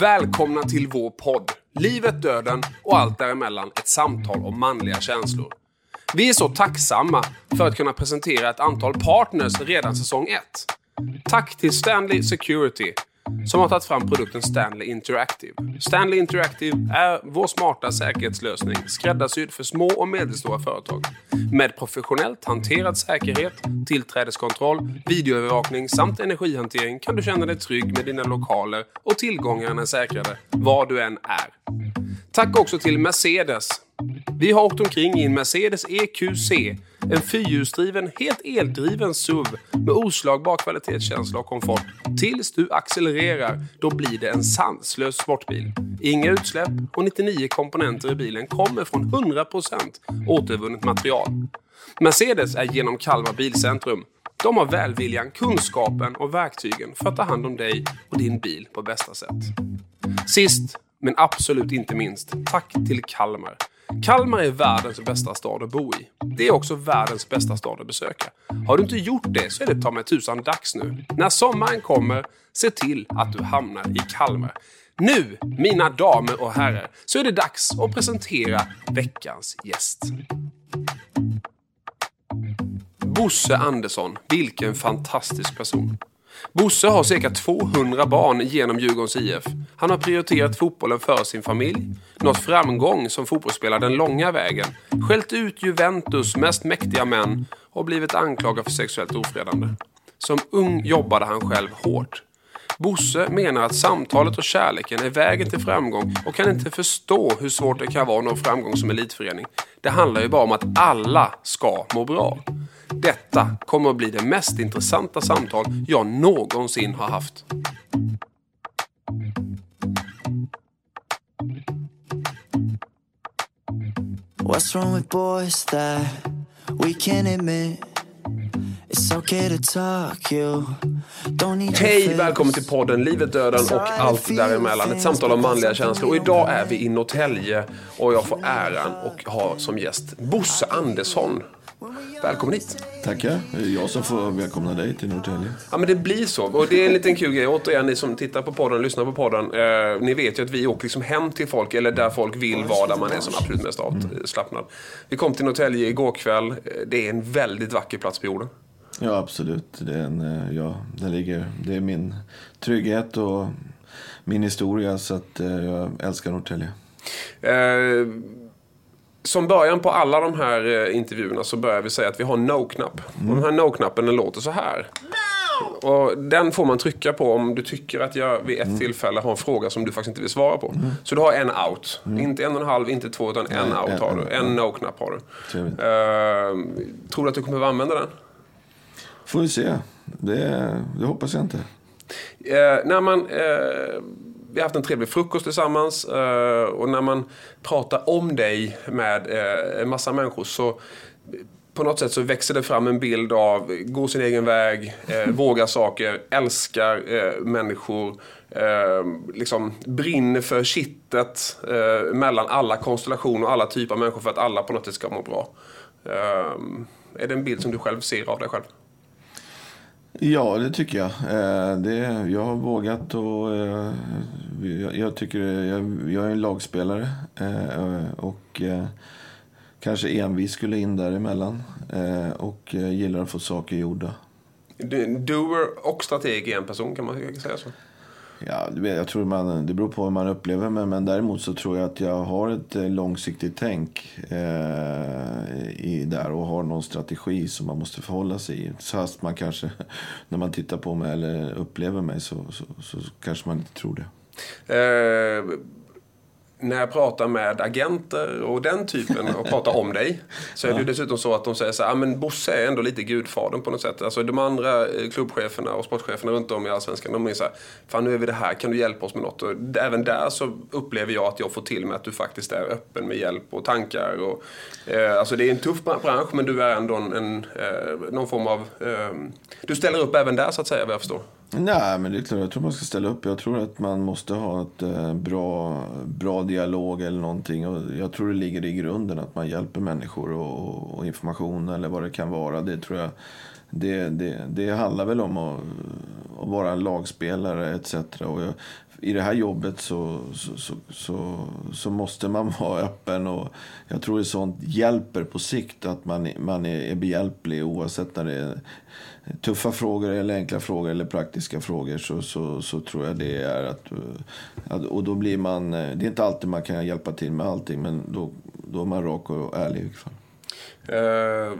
Välkomna till vår podd. Livet, döden och allt däremellan. Ett samtal om manliga känslor. Vi är så tacksamma för att kunna presentera ett antal partners redan säsong 1. Tack till Stanley Security som har tagit fram produkten Stanley Interactive. Stanley Interactive är vår smarta säkerhetslösning skräddarsydd för små och medelstora företag. Med professionellt hanterad säkerhet, tillträdeskontroll, videoövervakning samt energihantering kan du känna dig trygg med dina lokaler och tillgångarna är säkrade var du än är. Tack också till Mercedes vi har åkt omkring i en Mercedes EQC. En fyrhjulsdriven, helt eldriven SUV med oslagbar kvalitetskänsla och komfort. Tills du accelererar, då blir det en sanslös sportbil. Inga utsläpp och 99 komponenter i bilen kommer från 100% återvunnet material. Mercedes är genom Kalmar Bilcentrum. De har välviljan, kunskapen och verktygen för att ta hand om dig och din bil på bästa sätt. Sist, men absolut inte minst, tack till Kalmar. Kalmar är världens bästa stad att bo i. Det är också världens bästa stad att besöka. Har du inte gjort det så är det ta mig tusan dags nu. När sommaren kommer, se till att du hamnar i Kalmar. Nu, mina damer och herrar, så är det dags att presentera veckans gäst. Bosse Andersson, vilken fantastisk person. Bosse har cirka 200 barn genom Djurgårdens IF. Han har prioriterat fotbollen för sin familj, nått framgång som fotbollsspelare den långa vägen, skällt ut Juventus mest mäktiga män och blivit anklagad för sexuellt ofredande. Som ung jobbade han själv hårt. Bosse menar att samtalet och kärleken är vägen till framgång och kan inte förstå hur svårt det kan vara att nå framgång som elitförening. Det handlar ju bara om att alla ska må bra. Detta kommer att bli det mest intressanta samtal jag någonsin har haft. What's wrong with boys that we can't admit Hej, välkommen till podden Livet, döden och allt däremellan. Ett samtal om manliga känslor. Och idag är vi i Norrtälje och jag får äran och ha som gäst Bosse Andersson. Välkommen hit. Tackar. Jag som får välkomna dig till Norrtälje. Ja, men det blir så. Och det är en liten kul grej. Återigen, ni som tittar på podden och lyssnar på podden. Eh, ni vet ju att vi åker liksom hem till folk, eller där folk vill vara, där man är som absolut mest avslappnad. Vi kom till Norrtälje igår kväll. Det är en väldigt vacker plats på jorden. Ja, absolut. Det är, en, eh, ja, det ligger, det är min trygghet och min historia, så att eh, jag älskar Norrtälje. Eh, som början på alla de här eh, intervjuerna så börjar vi säga att vi har no-knapp. Mm. Och den här no-knappen den låter så här. No! Och den får man trycka på om du tycker att jag vid ett mm. tillfälle har en fråga som du faktiskt inte vill svara på. Mm. Så du har en out. Mm. Inte en och en halv, inte två, utan Nej, en out en, har du. En no-knapp har du. Uh, tror du att du kommer att använda den? Får vi se. Det, det hoppas jag inte. Uh, när man... Uh, vi har haft en trevlig frukost tillsammans eh, och när man pratar om dig med eh, en massa människor så på något sätt så växer det fram en bild av gå sin egen väg, eh, våga saker, älskar eh, människor, eh, liksom brinner för kittet eh, mellan alla konstellationer och alla typer av människor för att alla på något sätt ska må bra. är det en bild som du själv ser av dig själv? Ja, det tycker jag. Eh, det, jag har vågat och eh, jag, jag, tycker jag, jag är en lagspelare eh, och kanske envis skulle in däremellan och gillar att få saker gjorda. Doer och strateg är en person, kan man säga så? Ja, jag tror man, det beror på hur man upplever mig. Men däremot så tror jag att jag har ett eh, långsiktigt tänk eh, i där och har någon strategi som man måste förhålla sig i. Fast man kanske, när man tittar på mig eller upplever mig så, så, så kanske man inte tror det. Eh, när jag pratar med agenter och den typen och pratar om dig så är det ju dessutom så att de säger så här, ah, men Bosse är ändå lite gudfadern på något sätt. Alltså de andra eh, klubbcheferna och sportcheferna runt om i Allsvenskan, de är så här, fan nu är vi det här, kan du hjälpa oss med något? Och även där så upplever jag att jag får till mig att du faktiskt är öppen med hjälp och tankar. Och, eh, alltså det är en tuff bransch men du är ändå en, en eh, någon form av, eh, du ställer upp även där så att säga vad jag förstår. Nej, men det är klart. Jag tror man ska ställa upp. Jag tror att man måste ha ett eh, bra, bra dialog eller någonting. Och jag tror det ligger i grunden att man hjälper människor och, och information eller vad det kan vara. Det tror jag. Det, det, det handlar väl om att, att vara en lagspelare etc. Och jag, i det här jobbet så, så, så, så, så måste man vara öppen. Och jag tror att sånt hjälper på sikt, att man, man är, är behjälplig oavsett när det är tuffa frågor eller enkla frågor eller praktiska frågor så, så, så tror jag det är att, att, Och då blir man... Det är inte alltid man kan hjälpa till med allting men då, då är man rak och ärlig i alla fall. Eh,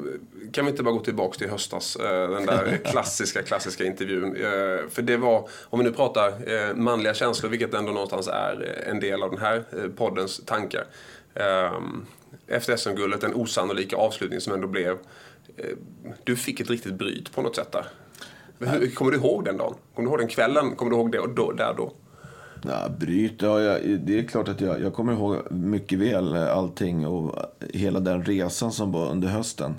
kan vi inte bara gå tillbaka till höstas, eh, den där klassiska, klassiska intervjun. Eh, för det var, om vi nu pratar eh, manliga känslor, vilket ändå någonstans är en del av den här eh, poddens tankar. Eh, efter SM-guldet, den osannolika avslutning som ändå blev. Eh, du fick ett riktigt bryt på något sätt där. Hur, kommer du ihåg den dagen? Kommer du ihåg den kvällen? Kommer du ihåg det och då, där då? Ja, bryt, ja, jag, det är klart att jag, jag kommer ihåg mycket väl eh, allting och hela den resan som var under hösten.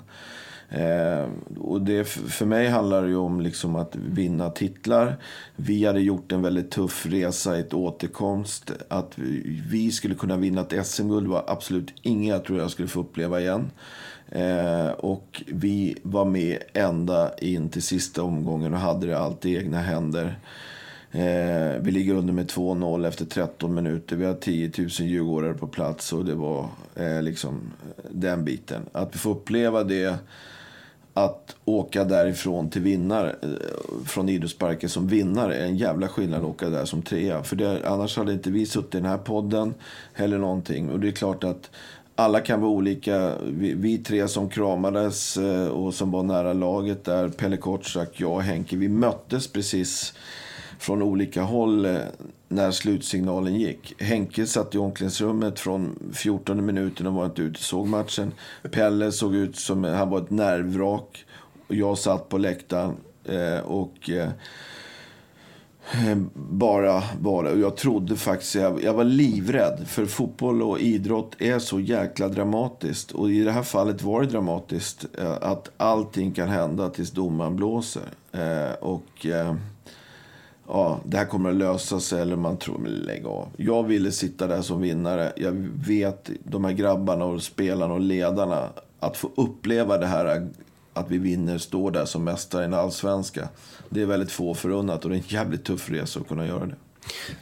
Eh, och det, för mig handlar det ju om liksom att vinna titlar. Vi hade gjort en väldigt tuff resa, ett återkomst. Att vi, vi skulle kunna vinna ett SM-guld var absolut inget jag tror jag skulle få uppleva igen. Eh, och vi var med ända in till sista omgången och hade det allt i egna händer. Eh, vi ligger under med 2-0 efter 13 minuter. Vi har 10 000 djurgårdare på plats och det var eh, liksom den biten. Att vi får uppleva det, att åka därifrån till vinnare, eh, från idrottsparken som vinnare, är en jävla skillnad att åka där som trea. För det, annars hade inte vi suttit i den här podden eller någonting. Och det är klart att alla kan vara olika. Vi, vi, tre som kramades eh, och som var nära laget där, Pelle Kortsak, jag och Henke, vi möttes precis från olika håll eh, när slutsignalen gick. Henke satt i omklädningsrummet från 14 minuten och var inte ute och såg matchen. Pelle såg ut som han var ett nervvrak. Och jag satt på läktaren eh, och Eh, bara, bara. Jag trodde faktiskt, jag, jag var livrädd. För fotboll och idrott är så jäkla dramatiskt. Och i det här fallet var det dramatiskt. Eh, att allting kan hända tills domaren blåser. Eh, och ja, det här kommer att lösa sig eller man tror, lägg av. Jag ville sitta där som vinnare. Jag vet de här grabbarna och spelarna och ledarna. Att få uppleva det här att vi vinner, står där som mästare i en allsvenska. Det är väldigt få förunnat och det är en jävligt tuff resa att kunna göra det.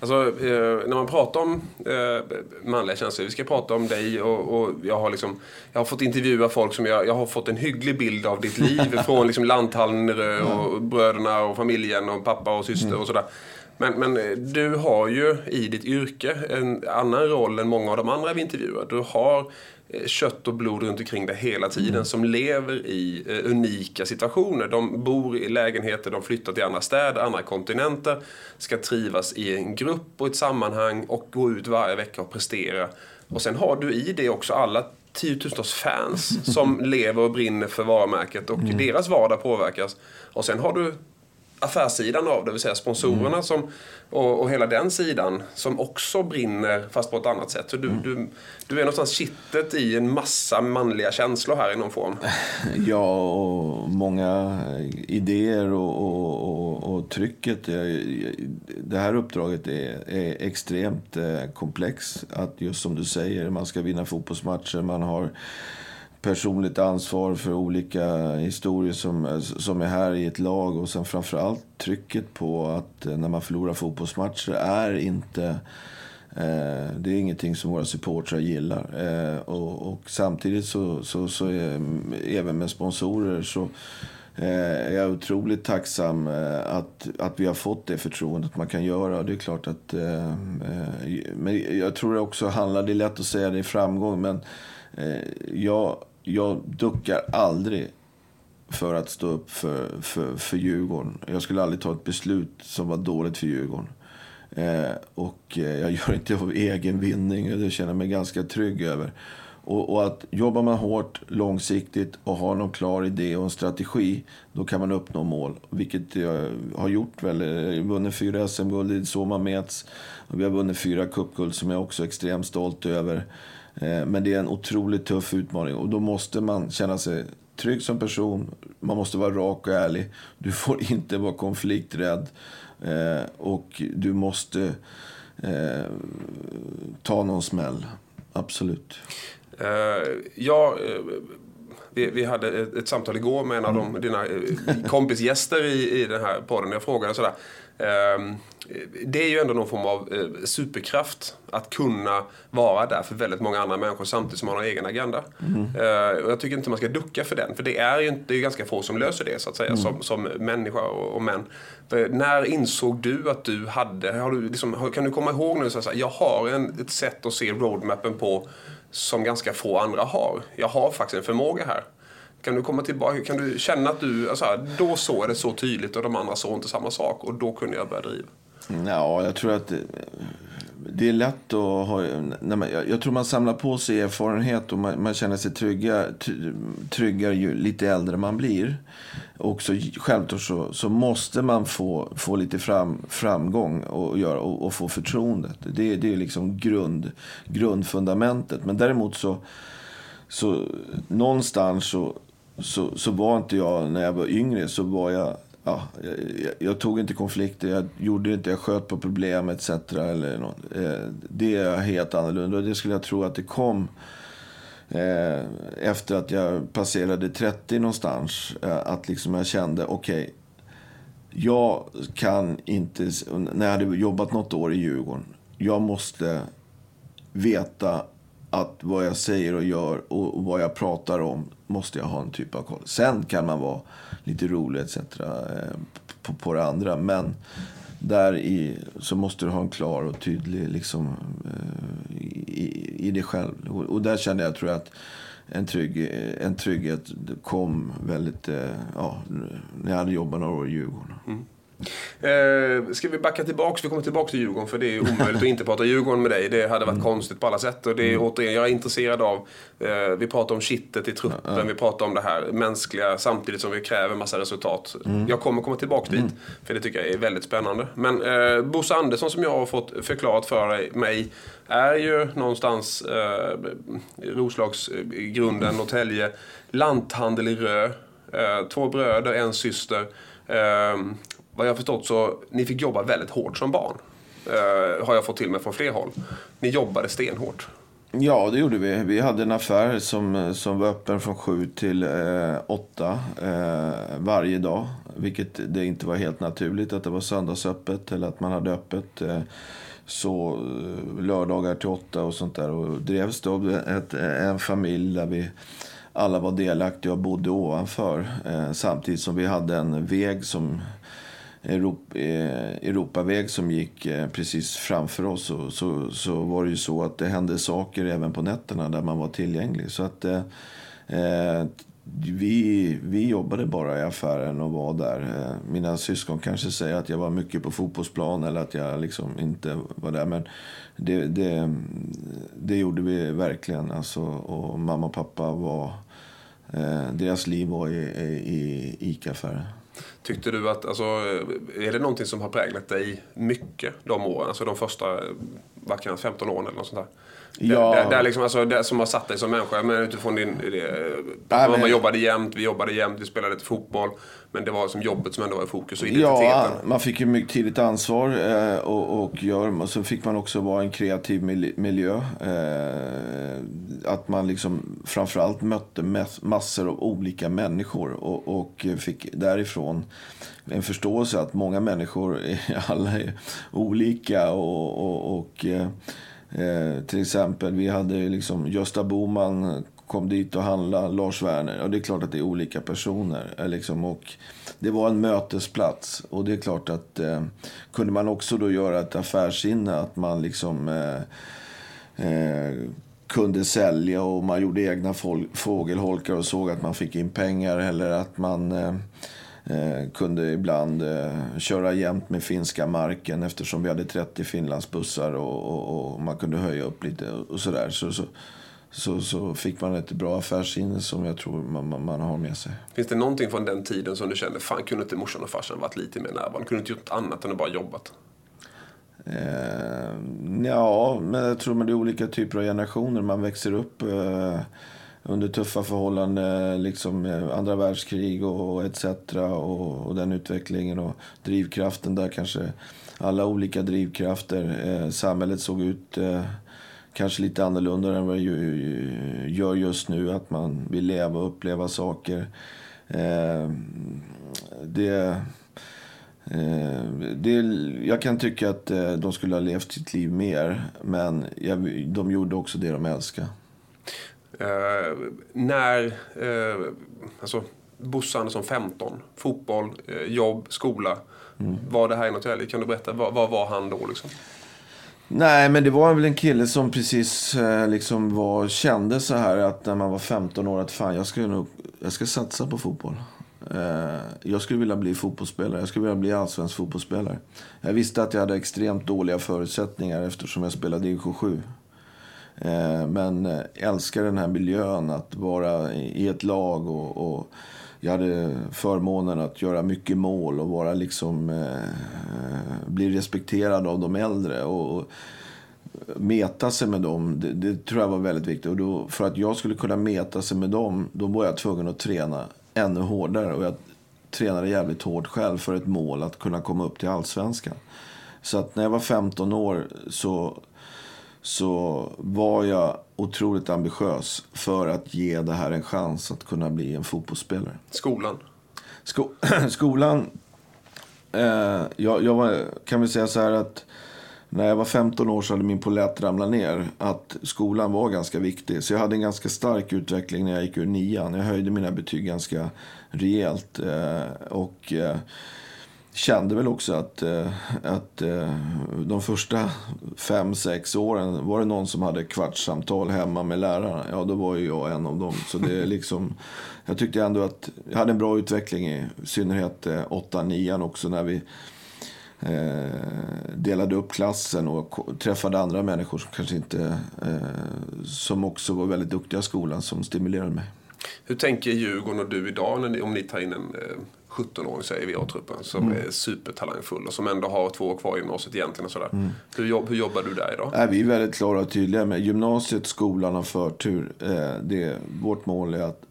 Alltså, eh, när man pratar om eh, manliga känslor, vi ska prata om dig och, och, jag, har liksom, jag har fått intervjua folk som jag, jag har fått en hygglig bild av ditt liv från liksom lanthallen och bröderna och familjen och pappa och syster och sådär. Men, men eh, du har ju i ditt yrke en annan roll än många av de andra vi intervjuar. Du har kött och blod runt omkring dig hela tiden mm. som lever i eh, unika situationer. De bor i lägenheter, de flyttar till andra städer, andra kontinenter, ska trivas i en grupp och ett sammanhang och gå ut varje vecka och prestera. Och sen har du i det också alla tiotusentals fans som lever och brinner för varumärket och mm. deras vardag påverkas. Och sen har du affärssidan av det, vill säga sponsorerna mm. som, och, och, hela den sidan som också brinner fast på ett annat sätt. Så du, mm. du, du är någonstans kittet i en massa manliga känslor här i någon form. Ja, och många idéer och, och, och trycket. Det här uppdraget är, är extremt eh, komplext. Att just som du säger, man ska vinna fotbollsmatcher, man har personligt ansvar för olika historier som, som är här i ett lag. Och sen framförallt trycket på att eh, när man förlorar fotbollsmatcher är inte... Eh, det är ingenting som våra supportrar gillar. Eh, och, och, samtidigt så, så, så är, även med sponsorer så eh, är jag otroligt tacksam eh, att, att vi har fått det förtroendet man kan göra. Det är klart att... Eh, eh men jag tror det också handlar, det är lätt att säga det i framgång, men jag jag duckar aldrig för att stå upp för, för, för Djurgården. Jag skulle aldrig ta ett beslut som var dåligt för Djurgården. Eh, och eh, jag gör inte av egen vinning. Det känner jag mig ganska trygg över. Och, och, att jobbar man hårt, långsiktigt och har någon klar idé och en strategi, då kan man uppnå mål. Vilket jag har gjort väl. Jag har vunnit fyra SM-guld, det är så man mäts. Och vi har vunnit fyra cupguld som jag också är extremt stolt över. Eh, men det är en otroligt tuff utmaning och då måste man känna sig trygg som person. Man måste vara rak och ärlig. Du får inte vara konflikträdd. Eh, och du måste eh, ta någon smäll. Absolut. ja, vi, hade ett, samtal igår med en av de, dina kompisgäster i, i den här podden. Jag frågade sådär. Ehm, det är ju ändå någon form av eh, superkraft att kunna vara där för väldigt många andra människor samtidigt som man har en egen agenda. Mm. och jag tycker inte man ska ducka för den, för det är ju inte, det är ganska få som löser det så att säga, mm. som, som människa och, och män. För när insåg du att du hade, har du liksom, kan du komma ihåg nu, så att jag har en, ett sätt att se roadmappen på som ganska få andra har. Jag har faktiskt en förmåga här. Kan du komma tillbaka, kan du känna att du, alltså, då såg det så tydligt och de andra såg inte samma sak och då kunde jag börja driva? Ja, jag tror att det är lätt att ha... Man, jag tror man samlar på sig erfarenhet och man, man känner sig trygga, tryggare ju lite äldre man blir. Och så, självklart så, så måste man få, få lite fram, framgång och, göra, och, och få förtroendet. Det, det är liksom grund, grundfundamentet. Men däremot så, så någonstans så, så, så var inte jag, när jag var yngre, så var jag ja, jag, jag, tog inte konflikter, jag gjorde inte, jag sköt på problem etc. Eller något. Eh, det är helt annorlunda och det skulle jag tro att det kom eh, efter att jag passerade 30 någonstans. Eh, att liksom jag kände, okej, okay, jag kan inte, när jag hade jobbat något år i Djurgården, jag måste veta att vad jag säger och gör och vad jag pratar om måste jag ha en typ av koll. Sen kan man vara lite rolig etc. Eh, på, på det andra. Men där i, så måste du ha en klar och tydlig liksom, eh, i, i dig själv. Och, där kände jag, tror jag, att en, trygg, eh, en trygghet kom väldigt, ja, när jag hade jobbat några år i Djurgården. Mm. Eh, ska vi backa tillbaka? Vi kommer tillbaka till Djurgården för det är omöjligt att inte prata Djurgården med dig. Det hade varit mm. konstigt på alla sätt. Och det är mm. återigen, jag är intresserad av, eh, vi pratar om kittet i truppen, mm. vi pratar om det här mänskliga samtidigt som vi kräver massa resultat. Mm. Jag kommer komma tillbaka dit, mm. för det tycker jag är väldigt spännande. Men eh, Bosse Andersson som jag har fått förklarat för mig är ju någonstans eh, Roslagsgrunden, Norrtälje, lanthandel i Rö, eh, två bröder, en syster. Eh, vad jag har förstått så ni fick jobba väldigt hårt som barn. Uh, har jag fått till mig från fler håll. Ni jobbade stenhårt. Ja, det gjorde vi. Vi hade en affär som, som var öppen från sju till eh, åtta eh, varje dag. Vilket det inte var helt naturligt att det var söndagsöppet eller att man hade öppet. Eh, så eh, lördagar till åtta och sånt där. Och drevs då ett, eh, en familj där vi alla var delaktiga och bodde ovanför. Eh, samtidigt som vi hade en väg som Europa, eh, Europaväg som gick eh, precis framför oss så, så, så, var det ju så att det hände saker även på nätterna där man var tillgänglig. Så att eh, eh, vi, vi jobbade bara i affären och var där. Eh, mina syskon kanske säger att jag var mycket på fotbollsplan eller att jag liksom inte var där. Men det, det, det gjorde vi verkligen. Alltså, och mamma och pappa var... Eh, deras liv var i, i, i ICA-affären. Tyckte du att, alltså, eh, är det någonting som har präglat dig mycket de åren? Alltså de första, eh, vad kan 15 åren eller något sånt där? Ja. Det, det, liksom, alltså, det som har satt dig som människa, men utifrån din... Det, men... Man jobbade jämt, vi jobbade jämt, vi spelade lite fotboll. Men det var som jobbet som ändå var i fokus och identiteten. Ja, man fick ju mycket tidigt ansvar eh, och, och, gör, och så fick man också vara en kreativ miljö. Eh, att man liksom framförallt mötte massor av olika människor och, och fick därifrån en förståelse att många människor, alla är olika och, och, och eh, till exempel, vi hade liksom Gösta Boman kom dit och handlade, Lars Werner. Och det är klart att det är olika personer. Eh, liksom, och det var en mötesplats. Och det är klart att eh, kunde man också då göra ett affärsinne, att man liksom eh, eh, kunde sälja och man gjorde egna fågelholkar och såg att man fick in pengar. Eller att man eh, eh, kunde ibland eh, köra jämt med finska marken eftersom vi hade 30 Finlandsbussar och, och, och man kunde höja upp lite och sådär. Så, så, så, så, fick man ett bra affärsinne som jag tror man, man, man, har med sig. Finns det någonting från den tiden som du kände, fan kunde inte morsan och farsan varit lite mer närvarande? Kunde inte gjort annat än att bara jobbat? Eh, ja, men jag tror att det är olika typer av generationer. Man växer upp eh, under tuffa förhållanden, eh, liksom eh, andra världskrig och etc. Och, och, den utvecklingen och drivkraften där kanske alla olika drivkrafter. Eh, samhället såg ut eh, kanske lite annorlunda än vad det gör just nu. Att man vill leva och uppleva saker. Eh, det, Eh, det, jag kan tycka att eh, de skulle ha levt sitt liv mer. Men jag, de gjorde också det de älskade. Eh, när, eh, alltså Bosse Andersson 15, fotboll, eh, jobb, skola. Mm. Var det här i Norrtälje? Kan du berätta, vad, vad var han då liksom? Nej, men det var väl en kille som precis eh, liksom var, kände så här att när man var 15 år att fan, jag ska, nog, jag ska satsa på fotboll. Eh, jag skulle vilja bli fotbollsspelare. Jag skulle vilja bli allsvensk fotbollsspelare. Jag visste att jag hade extremt dåliga förutsättningar eftersom jag spelade division 7. Eh, men men älskar den här miljön, att vara i ett lag och, och jag hade förmånen att göra mycket mål och vara liksom, eh, eh, bli respekterad av de äldre. Och, och meta sig med dem, det, det, tror jag var väldigt viktigt. Och då, för att jag skulle kunna meta sig med dem, då var jag tvungen att träna ännu hårdare. Och jag tränade jävligt hårt själv för ett mål, att kunna komma upp till allsvenskan. Så att när jag var 15 år så så var jag otroligt ambitiös för att ge det här en chans att kunna bli en fotbollsspelare. Skolan? Sko skolan... Eh, jag, jag var, kan väl säga så här att när jag var 15 år så hade min polett ramlat ner. Att skolan var ganska viktig. Så jag hade en ganska stark utveckling när jag gick ur nian. Jag höjde mina betyg ganska rejält. Eh, och... Eh, kände väl också att, eh, att eh, de första fem, sex åren var det någon som hade kvartssamtal hemma med lärarna. Ja, då var ju jag en av dem. Så det är liksom, jag tyckte ändå att jag hade en bra utveckling i synnerhet eh, åtta, nian också när vi eh, delade upp klassen och träffade andra människor som kanske inte, eh, som också var väldigt duktiga i skolan som stimulerade mig. Hur tänker Djurgården och du idag om ni tar in en 17-åring säger vi i A-truppen som mm. är supertalangfull och som ändå har två år kvar i gymnasiet egentligen. Och sådär. Mm. Hur, jobb, hur jobbar du där idag? Äh, vi är väldigt klara och tydliga med gymnasiet, skolan och förtur. Eh, det, vårt mål är att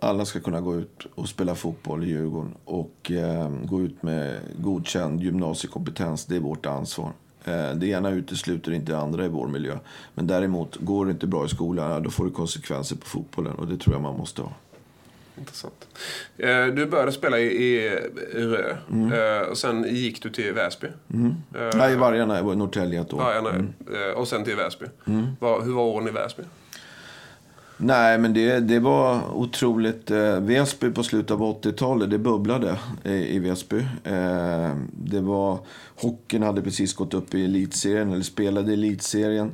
alla ska kunna gå ut och spela fotboll i Djurgården och eh, gå ut med godkänd gymnasiekompetens. Det är vårt ansvar. Eh, det ena utesluter inte det andra i vår miljö. Men däremot, går det inte bra i skolan, då får det konsekvenser på fotbollen. Och det tror jag man måste ha. Intressant. Eh, du började spela i, Rö. Mm. Eh, och sen gick du till Väsby. Mm. Nej, i Vargarna. Jag var i Norrtälje ett år. Vargarna, mm. Och sen till Väsby. Mm. Hur var åren i Väsby? Nej, men det, det var otroligt. Eh, Väsby på slutet av 80-talet, det bubblade i, i Väsby. Eh, det var, hockeyn hade precis gått upp i elitserien, eller spelade i elitserien.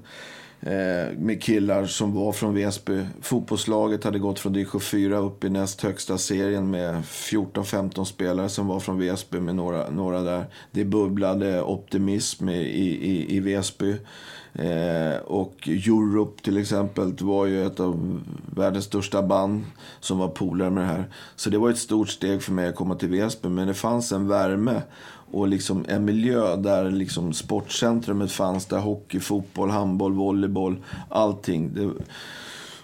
Eh, med killar som var från Väsby. Fotbollslaget hade gått från division 4 upp i näst högsta serien med 14-15 spelare som var från Väsby med några, några där. Det bubblade optimism i, i, i Väsby. Eh, och Europe till exempel var ju ett av världens största band som var polare med det här. Så det var ett stort steg för mig att komma till Väsby. Men det fanns en värme och liksom en miljö där liksom sportcentrumet fanns. Där hockey, fotboll, handboll, volleyboll, allting. Det,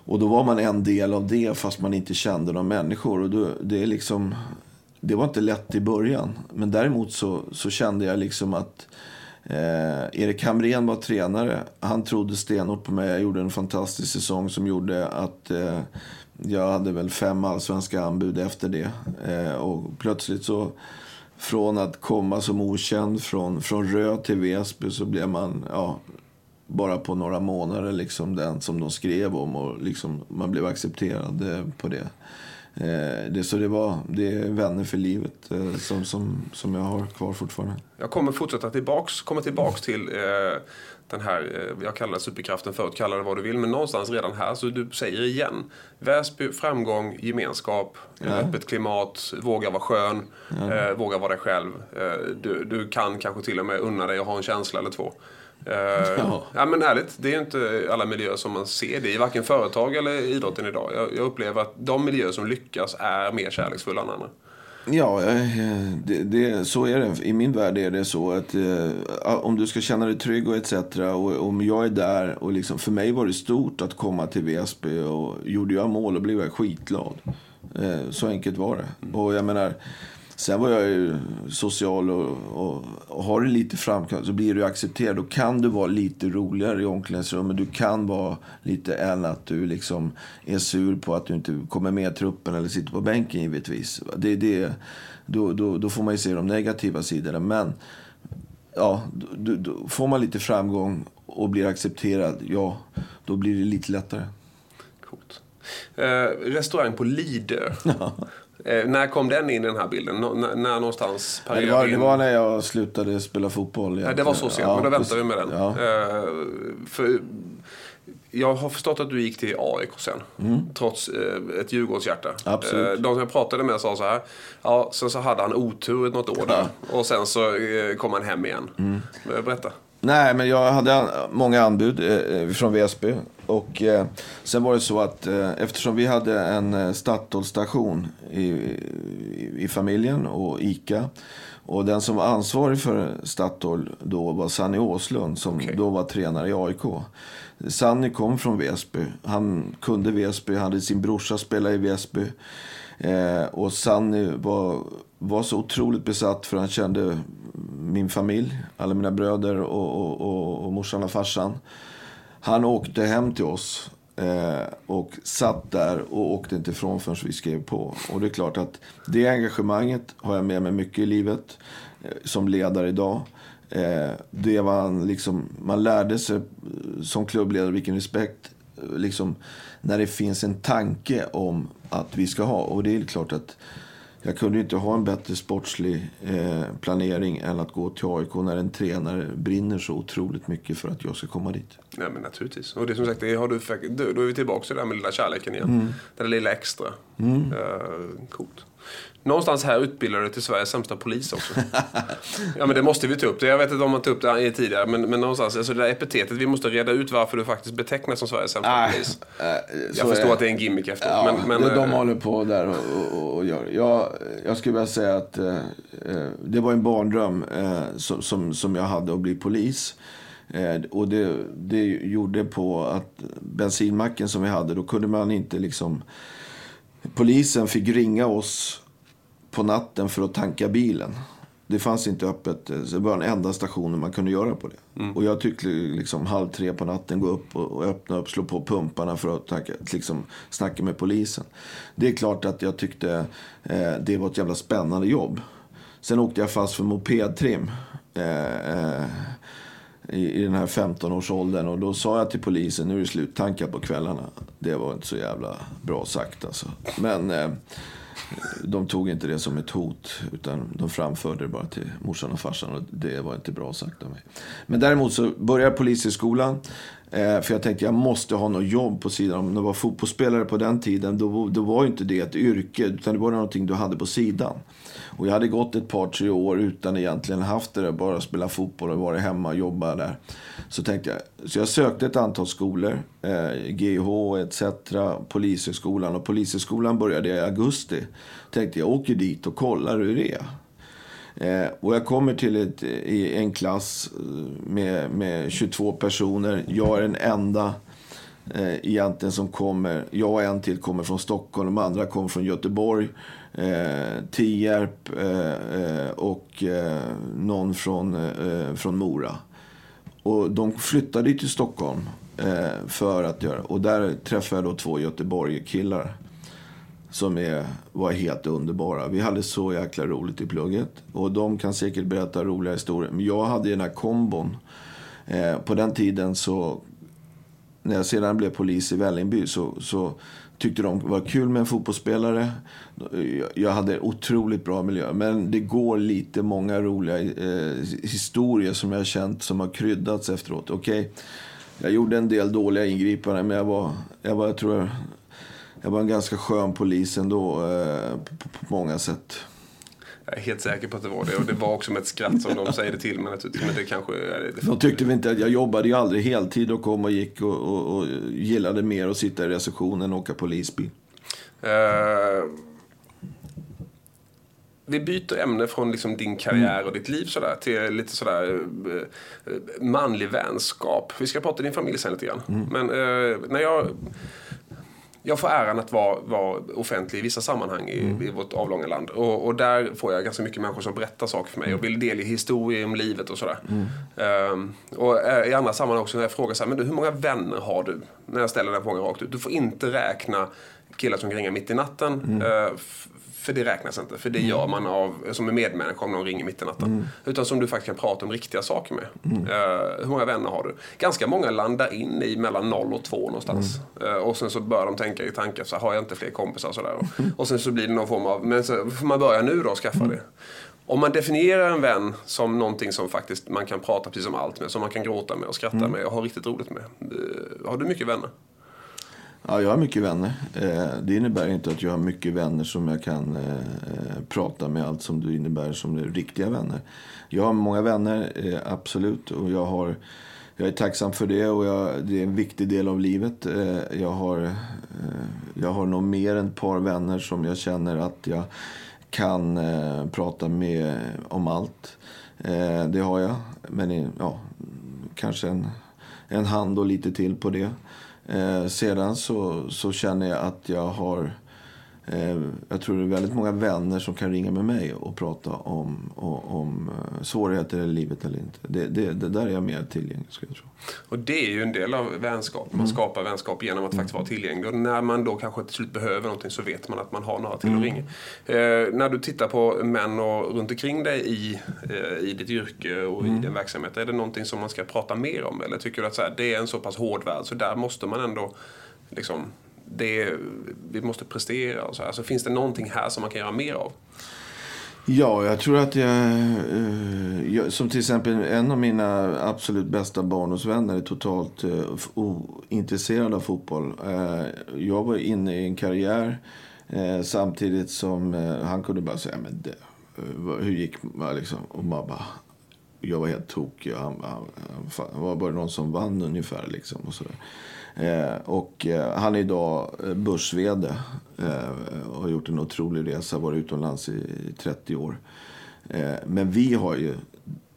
och då var man en del av det fast man inte kände några människor. Och då, det, är liksom, det var inte lätt i början. Men däremot så, så kände jag liksom att eh, Erik Hamrén var tränare. Han trodde stenhårt på mig. Jag gjorde en fantastisk säsong som gjorde att eh, jag hade väl fem allsvenska anbud efter det. Eh, och plötsligt så från att komma som okänd från, från Rö till Väsby så blev man ja, bara på några månader liksom den som de skrev om och liksom man blev accepterad eh, på det. Eh, det, så det, var, det är vänner för livet eh, som, som, som jag har kvar fortfarande. Jag kommer fortsätta tillbaks, komma tillbaks till eh, den här, eh, jag kallar det superkraften förut, kalla det vad du vill, men någonstans redan här, så du säger igen. Väsby, framgång, gemenskap, ja. öppet klimat, våga vara skön, ja. eh, våga vara dig själv. Eh, du, du kan kanske till och med unna dig att ha en känsla eller två. Uh, ja. ja. men ärligt, det är inte alla miljöer som man ser det i, varken företag eller idrotten idag. Jag, jag upplever att de miljöer som lyckas är mer kärleksfulla än andra. Ja, eh, det, det, så är det. I min värld är det så att eh, om du ska känna dig trygg och etc. Och om jag är där och liksom, för mig var det stort att komma till Väsby och gjorde jag mål och blev jag skitglad. Eh, så enkelt var det. Och jag menar, Sen var jag ju social och, och, och har du lite framkant så blir du accepterad. Då kan du vara lite roligare i omklädningsrummet. Du kan vara lite än att du liksom är sur på att du inte kommer med i truppen eller sitter på bänken givetvis. Det, det, då, då, då får man ju se de negativa sidorna. Men ja, då, då får man lite framgång och blir accepterad, ja, då blir det lite lättare. Coolt. Eh, restaurang på Lidö. Eh, när kom den in i den här bilden? Nå- när, någonstans Nej, det, var, det var när jag slutade spela fotboll. Nej, det var så sent, Ja, men då väntar vi med den. Ja. Eh, för jag har förstått att du gick till AIK sen, trots eh, ett Djurgårdshjärta. Mm. Absolut. Eh, de som jag pratade med sa så här, ja, sen så hade han otur något år där. Och sen så eh, kom han hem igen. Mm. Berätta. Nej, men jag hade många anbud eh, från Väsby. Och eh, sen var det så att eh, eftersom vi hade en eh, Statoil-station i, i, i familjen och ICA. Och den som var ansvarig för Statoil då var Sanny Åslund som Okej. då var tränare i AIK. Sanny kom från Väsby. Han kunde Väsby, han hade sin brorsa spela i Väsby. Eh, och Sanny var, var så otroligt besatt för han kände min familj, alla mina bröder och, och, och, och morsan och farsan. Han åkte hem till oss eh, och satt där och åkte inte ifrån förrän vi skrev på. Och det är klart att det engagemanget har jag med mig mycket i livet eh, som ledare idag. Eh, det var liksom, man lärde sig eh, som klubbledare vilken respekt eh, liksom, när det finns en tanke om att vi ska ha. Och det är klart att jag kunde inte ha en bättre sportslig eh, planering än att gå till AIK när en tränare brinner så otroligt mycket för att jag ska komma dit. Nej men naturligtvis. Och det som sagt, det har du, då är vi tillbaka till det där med lilla kärleken igen. Mm. Det där lilla extra. Eh, coolt. Någonstans här utbildar du till Sveriges sämsta polis också. ja men det måste vi ta upp. Det- Jag vet inte om man tog upp det tidigare. Men, men någonstans, alltså det där epitetet. Vi måste reda ut varför du faktiskt betecknas som Sveriges sämsta polis. eh, Jag förstår är- att det är en gimmick efteråt. Ja, men, men, det, de eh, håller på där och, och, och gör. Jag, jag skulle vilja säga att eh, eh, det var en barndröm eh, som, som, som jag hade att bli polis. Eh, och det, det gjorde på att bensinmacken som vi hade, då kunde man inte liksom... Polisen fick ringa oss på natten för att tanka bilen. Det fanns inte öppet. eh, Så det var den enda stationen man kunde göra på det. Och jag tyckte liksom halv tre på natten gå upp och, öppna upp, slå på pumparna för att tanka, liksom, snacka med polisen. Det är klart att jag tyckte eh, det var ett jävla spännande jobb. Sen åkte jag fast för mopedtrim. Eh, eh, i, i den här 15-årsåldern. Och då sa jag till polisen, nu är det sluttankar på kvällarna. Det var inte så jävla bra sagt alltså. Men eh, de tog inte det som ett hot. Utan de framförde det bara till morsan och farsan. Och det var inte bra sagt av mig. Men däremot så började jag polishögskolan. Eh, för jag tänkte jag måste ha något jobb på sidan. Om jag var fotbollsspelare på den tiden, då, då var ju inte det ett yrke. Utan det var någonting du hade på sidan. Och jag hade gått ett par, tre år utan egentligen haft det där. Bara spela fotboll och varit hemma och jobba där. Så tänkte jag, så jag sökte ett antal skolor. Eh, GH etc. Polishögskolan. Och Polishögskolan började i augusti. Tänkte jag åker dit och kollar hur det är. Eh, och jag kommer till ett, i en klass eh, med, med 22 personer. Jag är den enda eh, egentligen som kommer. Jag och en till kommer från Stockholm. De andra kommer från Göteborg, eh, Tierp eh, eh och eh, någon från, eh, från Mora. Och de flyttade till Stockholm eh, för att göra. Och där träffade jag då två Göteborg-killar som är, var helt underbara. Vi hade så jäkla roligt i plugget. Och de kan säkert berätta roliga historier. Men jag hade ju den här kombon. Eh, på den tiden så, när jag sedan blev polis i Vällingby så, så tyckte de var kul med en fotbollsspelare. Jag, hade otroligt bra miljö. Men det går lite många roliga eh, historier som jag har känt som har kryddats efteråt. Okej, jag gjorde en del dåliga ingripanden men jag var, jag var, jag tror jag, jag var en ganska skön polis ändå eh, på, på många sätt. Jag är helt säker på att det var det. Och det var också med ett skratt som de säger det till mig naturligtvis. Men det kanske... Det De tyckte väl inte att jag jobbade ju aldrig heltid och kom och gick och, och, och gillade mer att sitta i receptionen än åka polisbil. Eh, vi byter ämne från liksom din karriär och ditt liv sådär, till lite sådär eh, eh, manlig vänskap. Vi ska prata din familj sen lite grann. Men eh, när jag... jag får äran att vara, vara offentlig i vissa sammanhang i, mm. i vårt avlånga land. Och, och, där får jag ganska mycket människor som berättar saker för mig och vill delge historier om livet och sådär. Mm. Um, och i andra sammanhang också när jag frågar så här, men du, hur många vänner har du? När jag ställer den frågan rakt ut. Du får inte räkna killar som ringer mitt i natten. Mm. Uh, för det räknas inte. För det mm. gör man av, som en medmänniska om någon ringer mitt i natten. Mm. Utan som du faktiskt kan prata om riktiga saker med. Mm. Uh, hur många vänner har du? Ganska många landar in i mellan 0 och 2 någonstans. Uh, och sen så börjar de tänka i tankar, så har jag inte fler kompisar? Sådär. Och, mm. och sen så blir det någon form av, men så får man börja nu då och skaffa mm. det. Om man definierar en vän som någonting som faktiskt man kan prata precis om allt med, som man kan gråta med och skratta med och ha riktigt roligt med. Uh, har du mycket vänner? Ja, jag har mycket vänner. Eh, det innebär inte att jag har mycket vänner som jag kan eh, prata med allt som det innebär som riktiga vänner. Jag har många vänner, eh, absolut. Och jag, har, jag är tacksam för det och jag, det är en viktig del av livet. Eh, jag har, eh, jag har nog mer än ett par vänner som jag känner att jag kan eh, prata med om allt. Det har jag. Men ja, kanske en, en hand och lite till på det. Eh, sedan så, så känner jag att jag har Eh, jag tror det är väldigt många vänner som kan ringa med mig och prata om, om, eh, svårigheter i livet eller inte. Det, det, det, där är jag mer tillgänglig, skulle jag tro. Och det är ju en del av vänskap. Man mm. skapar vänskap genom att mm. faktiskt vara tillgänglig. Och när man då kanske till slut behöver någonting så vet man att man har några till mm. att ringa. Eh, när du tittar på män och runt omkring dig i, eh, i ditt yrke och mm. i din verksamhet. Är det någonting som man ska prata mer om? Eller tycker du att så här, det är en så pass hård värld så där måste man ändå liksom det, vi måste prestera och så. Alltså, finns det någonting här som man kan göra mer av? Ja, jag tror att jag, eh, jag, Som till exempel en av mina absolut bästa barndomsvänner är totalt eh, ointresserad av fotboll. Eh, jag var inne i en karriär eh, samtidigt som han kunde bara säga men det, hur gick det? Liksom? Och man bara, jag var helt tokig. Han, han, han, var bara någon som vann ungefär. Liksom, och sådär. Eh, och eh, han är idag eh, börs-VD, och har gjort en otrolig resa, varit utomlands i, 30 år. Men vi har ju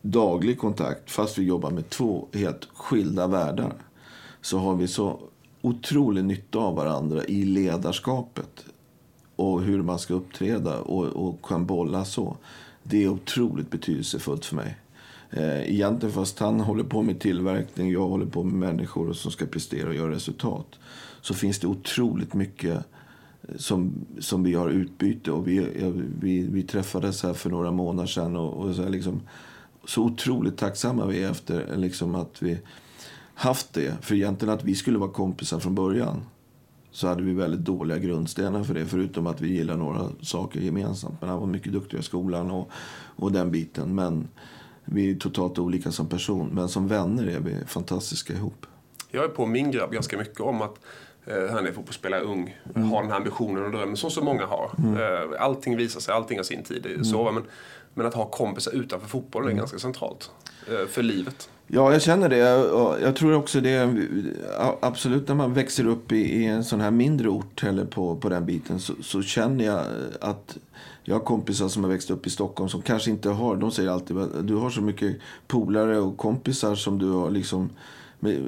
daglig kontakt, fast vi jobbar med två helt skilda världar. Så har vi så otrolig nytta av varandra i ledarskapet och hur man ska uppträda och, och kan bolla så. Det är otroligt betydelsefullt för mig. Eh, egentligen fast han håller på med tillverkning, jag håller på med människor som ska prestera och göra resultat. Så finns det otroligt mycket eh, som, som vi har utbyte. Och vi, vi, vi träffades här för några månader sedan och, och så, liksom, så otroligt tacksamma vi är efter eh, liksom, att vi haft det. För egentligen att vi skulle vara kompisar från början så hade vi väldigt dåliga grundstenar för det. Förutom att vi gillar några saker gemensamt. Men han var mycket duktig i skolan och, och den biten. Men vi är totalt olika som person, men som vänner är vi fantastiska ihop. Jag är på min grabb ganska mycket om att eh, han är fotbollsspelare ung, mm. har den här ambitionen och drömmen som så många har. Mm. Eh, allting visar sig, allting har sin tid. Mm. Så, men, men att ha kompisar utanför fotbollen är mm. ganska centralt eh, för livet. Ja, jag känner det. Jag tror också det. Absolut när man växer upp i, en sån här mindre ort eller på, på den biten så, så känner jag att jag har kompisar som har växt upp i Stockholm som kanske inte har, de säger alltid du har så mycket polare och kompisar som du har liksom men, eh,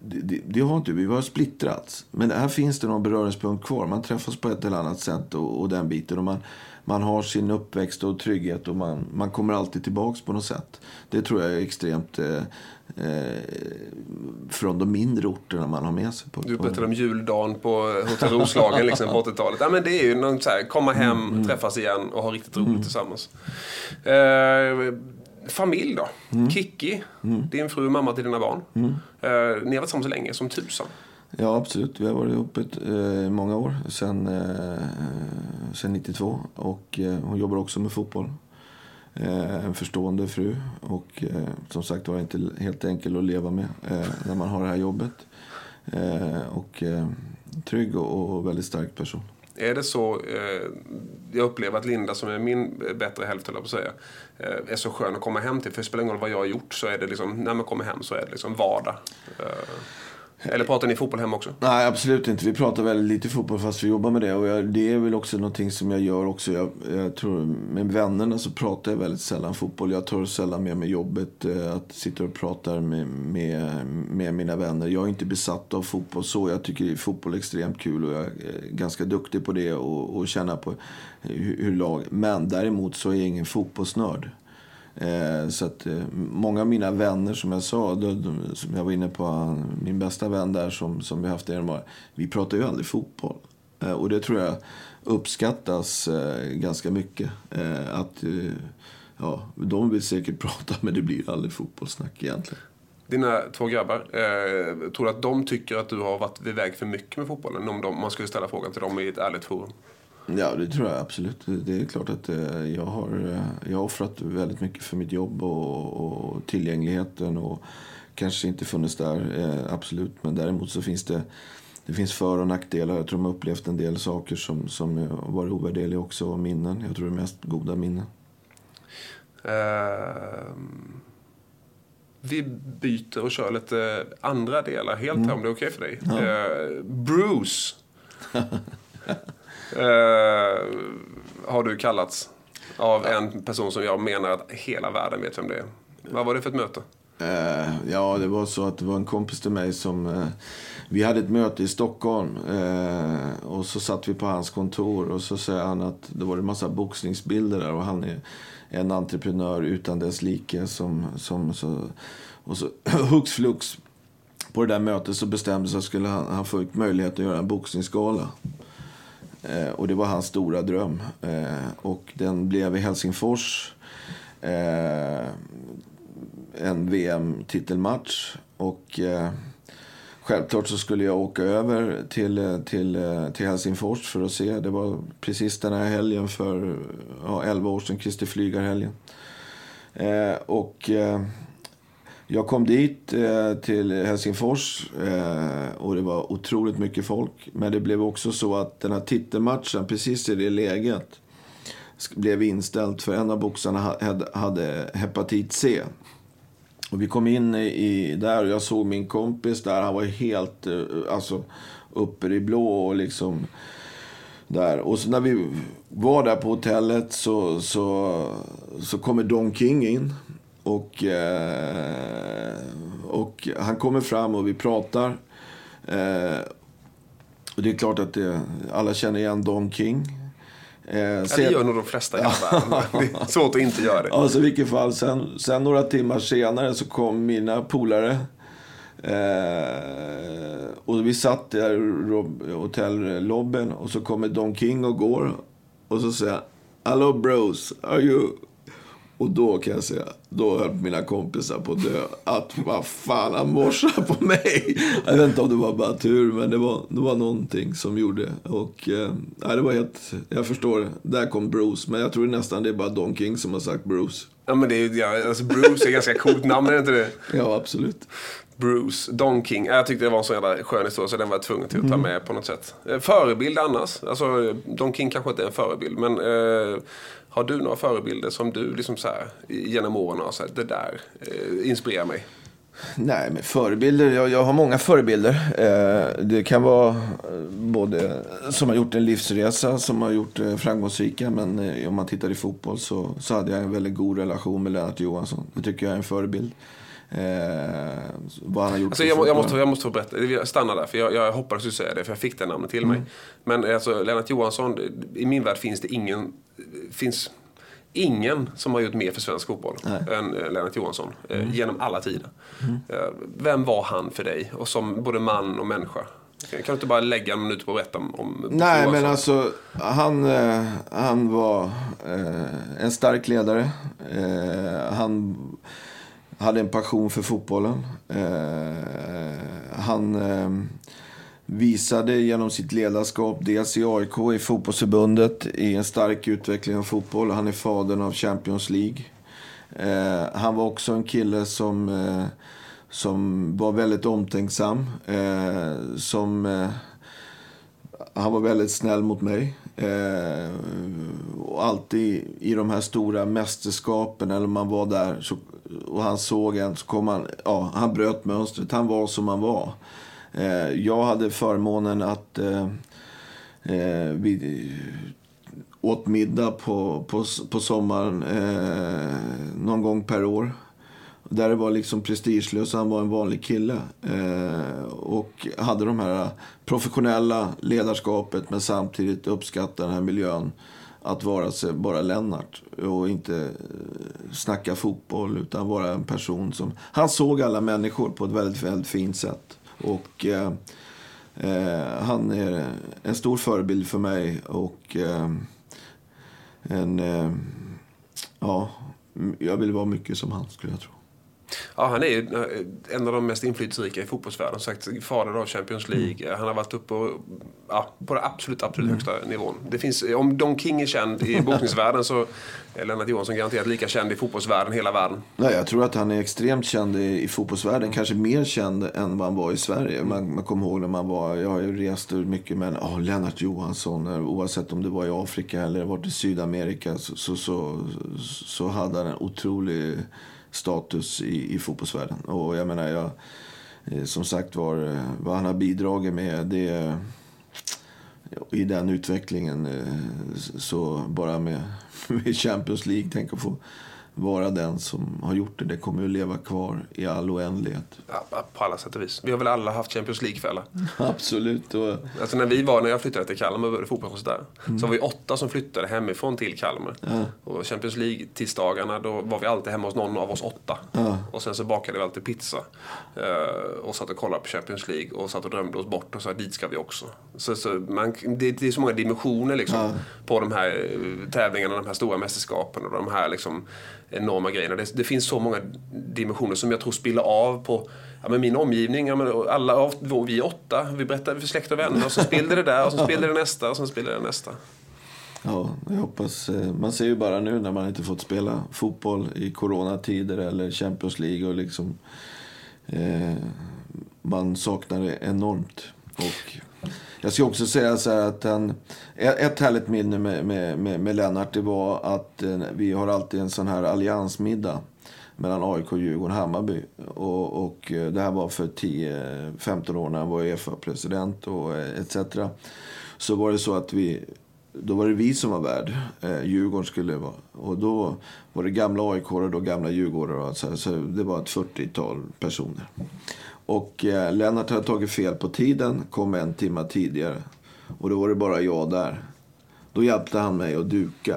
det, det, har inte vi. Vi har splittrats. Men här finns det någon beröringspunkt kvar. Man träffas på ett eller annat sätt och, och den biten. Och man, man har sin uppväxt och trygghet och man, man kommer alltid tillbaks på något sätt. Det tror jag är extremt eh, eh, från de mindre orterna man har med sig. På, du berättade om juldagen på Hotell Roslagen liksom på 80-talet. Ja, men det är ju någon så här, komma hem, mm, mm. träffas igen och ha riktigt roligt mm. tillsammans. Eh, familj då? Mm. Kikki, mm. din fru och mamma till dina barn. Mm. Eh, ni har varit tillsammans länge, som tusan. Ja, absolut. Vi har varit ihop ett, eh, många år, sen, eh, sen 92. Och eh, hon jobbar också med fotboll. Eh, en förstående fru och eh, som sagt var inte helt enkel att leva med eh, när man har det här jobbet. Eh, och eh, trygg och, och väldigt stark person. Är det så, eh, jag upplever att Linda som är min bättre hälft, på att säga, är så skön att komma hem till. För det spelar ingen roll vad jag har gjort så är det liksom, när man kommer hem så är det liksom vardag. Eller pratar ni fotboll hemma också? Nej, absolut inte. Vi pratar väldigt lite fotboll fast vi jobbar med det. Och jag, det är väl också någonting som jag gör också. Jag, jag, tror, med vännerna så pratar jag väldigt sällan fotboll. Jag tar sällan med mig jobbet eh, att sitta och prata med, med, med, mina vänner. Jag är inte besatt av fotboll så. Jag tycker fotboll är extremt kul och jag är eh, ganska duktig på det och, och känna på hur, hur lag. Men däremot så är jag ingen fotbollsnörd. Eh, så att eh, många av mina vänner, som jag sa, de, de, som jag var inne på, eh, min bästa vän där som, som vi haft i år, vi pratar ju aldrig fotboll. Eh, och det tror jag uppskattas eh, ganska mycket. Eh, att, eh, ja, de vill säkert prata, men det blir aldrig fotbollssnack egentligen. Dina två grabbar, eh, tror du att de tycker att du har varit iväg för mycket med fotbollen? Om de, man skulle ställa frågan till dem i ett ärligt forum. Ja, det tror jag absolut. Det är klart att eh, jag har, eh, jag har offrat väldigt mycket för mitt jobb och, och tillgängligheten. Och kanske inte funnits där, eh, absolut. Men däremot så finns det, det finns för och nackdelar. Jag tror de har upplevt en del saker som, som varit ovärderliga också. Och minnen. Jag tror det är mest goda minnen. Uh, vi byter och kör lite andra delar helt mm. om det är okej okay för dig. Ja. Uh, Bruce. Eh, har du kallats av en person som jag menar att hela världen vet vem det är. Vad var det för ett möte? Uh, ja, det var så att det var en kompis till mig som... Uh, vi hade ett möte i Stockholm uh, och så satt vi på hans kontor och så säger han att det var en massa boxningsbilder där och han är en entreprenör utan dess like som... som så, och så hux flux på det där mötet så bestämde sig att skulle han, han få möjlighet att göra en boxningsgala. Eh, och det var hans stora dröm. Eh, och den blev i Helsingfors. Eh, en VM-titelmatch. Och eh, självklart så skulle jag åka över till, eh, till, eh, till Helsingfors för att se. Det var precis den här helgen för ja, 11 år sedan, Kristi Flygarhelgen. Eh, och jag kom dit eh, till Helsingfors eh, och det var otroligt mycket folk. Men det blev också så att den här titelmatchen, precis i det läget, blev inställd för en av boxarna hade hepatit C. Och vi kom in i, där och jag såg min kompis där. Han var helt eh, alltså, uppe i blå och liksom där. Och så när vi var där på hotellet så, så, så kommer Don King in. Och, eh, och han kommer fram och vi pratar. Eh, och det är klart att det, alla känner igen Don King. Eh, ja, det gör nog de flesta i. Det är svårt att inte göra det. Alltså, i vilket fall, sen, sen några timmar senare så kom mina polare. Eh, och vi satt där i hotellobbyn och så kommer Don King och går. Och så säger han, Hello bros, are you och då kan jag säga, då höll mina kompisar på att dö. Att vad fan, han morsade på mig. Jag vet inte om det var bara tur, men det var, det var någonting som gjorde. Och eh, det var helt, jag förstår, där kom Bruce. Men jag tror nästan det är bara Don King som har sagt Bruce. Ja men det är ja, alltså Bruce är ganska coolt namn, är det inte det? Ja, absolut. Bruce, Don King. Jag tyckte det var en så jävla skön historia så den var jag tvungen till att ta mm. med på något sätt. Eh, förebild annars. Alltså, Don King kanske inte är en förebild men eh, har du några förebilder som du liksom så här, genom åren har sagt, det där eh, inspirerar mig? Nej, men förebilder, jag, jag har många förebilder. Eh, det kan vara eh, både som har gjort en livsresa, som har gjort eh, framgångsrika. Men eh, om man tittar i fotboll så, så hade jag en väldigt god relation med Lennart Johansson. Det tycker jag är en förebild. Eh, vad han har gjort alltså, jag, jag, måste, jag måste få berätta, jag stannar där, för jag, jag hoppades du säga det, för jag fick det namnet till mm. mig. Men alltså, Lennart Johansson, i min värld finns det ingen, finns ingen som har gjort mer för svensk fotboll Nej. än eh, Lennart Johansson, eh, mm. genom alla tider. Mm. Eh, vem var han för dig, och som både man och människa? Kan du inte bara lägga en minut på att berätta om Nej, Johansson? men alltså han, han var en stark ledare. han hade en passion för fotbollen. Eh, han eh, visade genom sitt ledarskap, dels i AIK, i fotbollsförbundet, i en stark utveckling av fotboll. Han är fadern av Champions League. Eh, han var också en kille som, eh, som var väldigt omtänksam. Eh, som, eh, han var väldigt snäll mot mig. Eh, och alltid i de här stora mästerskapen, eller man var där så, och han såg en, så kom han, ja, han bröt mönstret. Han var som han var. Eh, jag hade förmånen att eh, eh, vi åt middag på, på, på sommaren eh, någon gång per år. Där det var liksom prestigelöst, han var en vanlig kille. Eh, och hade de här professionella ledarskapet men samtidigt uppskattade den här miljön. Att vara sig bara Lennart och inte eh, snacka fotboll utan vara en person som... Han såg alla människor på ett väldigt, väldigt fint sätt. Och eh, eh, han är en stor förebild för mig och eh, en... Eh, ja, jag vill vara mycket som han skulle jag tro. Ja, han är ju eh, en av de mest inflytelserika i fotbollsvärlden. Sagt, fader av Champions League. Mm. Han har varit uppe på, ja, på den absolut, absolut mm. högsta nivån. Det finns, om Don King är känd i boxningsvärlden så är Lennart Johansson garanterat lika känd i fotbollsvärlden, hela världen. Nej, jag tror att han är extremt känd i, i fotbollsvärlden. Mm. Kanske mer känd än vad han var i Sverige. Man, man kommer ihåg när man var, jag har ju rest mycket med oh, Lennart Johansson. Eh, oavsett om det var i Afrika eller varit i Sydamerika så, så, så, så hade han en otrolig status i, i fotbollsvärlden. Och jag menar, jag, eh, som sagt var, eh, vad han har bidragit med det i den utvecklingen. Eh, så bara med, med Champions League, tänk att få vara den som har gjort det. Det kommer att leva kvar i all oändlighet. Ja, på alla sätt och vis. Vi har väl alla haft Champions League-kvällar? Absolut. Och... Alltså när vi var, när jag flyttade till Kalmar och började fotboll där. Mm. Så var vi åtta som flyttade hemifrån till Kalmar. Ja. Och Champions League-tisdagarna, då var vi alltid hemma hos någon av oss åtta. Ja. Och sen så bakade vi alltid pizza. Uh, och satt och kollade på Champions League och satt och drömde oss bort och sa dit ska vi också. Så, så man, det, det är så många dimensioner liksom på de här eh, tävlingarna, de här stora mästerskapen och de här liksom enorma grejerna. Det, det, finns så många dimensioner som jag tror spiller av på ja, men min omgivning. Ja, men alla, vi är åtta, vi berättar för släkt och vänner och så spillde det där och så spillde det nästa och så spillde det nästa. Ja, jag hoppas. Eh, man ser ju bara nu när man inte fått spela fotboll i coronatider eller Champions League och liksom eh, man saknar det enormt. Och jag ska också säga så här att han, ett härligt minne med, med, med, med Lennart det var att eh, vi har alltid en sån här alliansmiddag mellan AIK, Djurgården och Hammarby. Och, och eh, det här var för 10-15 år när han var Uefa-president och eh, etc. Så var det så att vi då var det vi som var värd. Eh, Djurgården skulle vara. Och då var det gamla AIK och då gamla Djurgårdare. Så, så det var ett 40-tal personer. Och eh, Lennart hade tagit fel på tiden, kom en timme tidigare. Och då var det bara jag där. Då hjälpte han mig att duka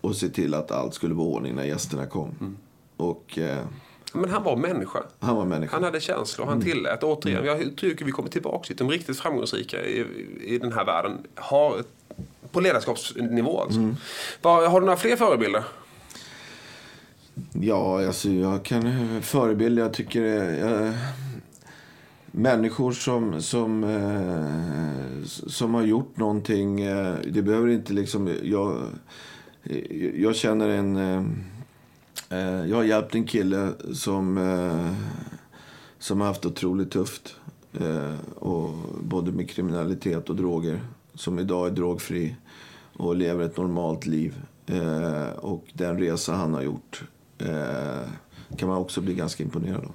och se till att allt skulle vara ordning när gästerna kom. Mm. Och... Eh, men han var människa. Han var människa. Han hade känslor. Han mm. tillät. Återigen, jag tycker vi kommer tillbaka till de riktigt framgångsrika i, i den här världen. Har, på ledarskapsnivå alltså. Mm. Var, har du några fler förebilder? Ja, alltså jag kan förebilder. Jag tycker... Jag, människor som, som, eh, som har gjort någonting. Eh, det behöver inte liksom... Jag, eh, jag känner en... Eh, eh, jag har hjälpt en kille som, eh, som har haft otroligt tufft. Eh, och både med kriminalitet och droger. Som idag är drogfri och lever ett normalt liv. Eh, och den resa han har gjort kan man också bli ganska imponerad av.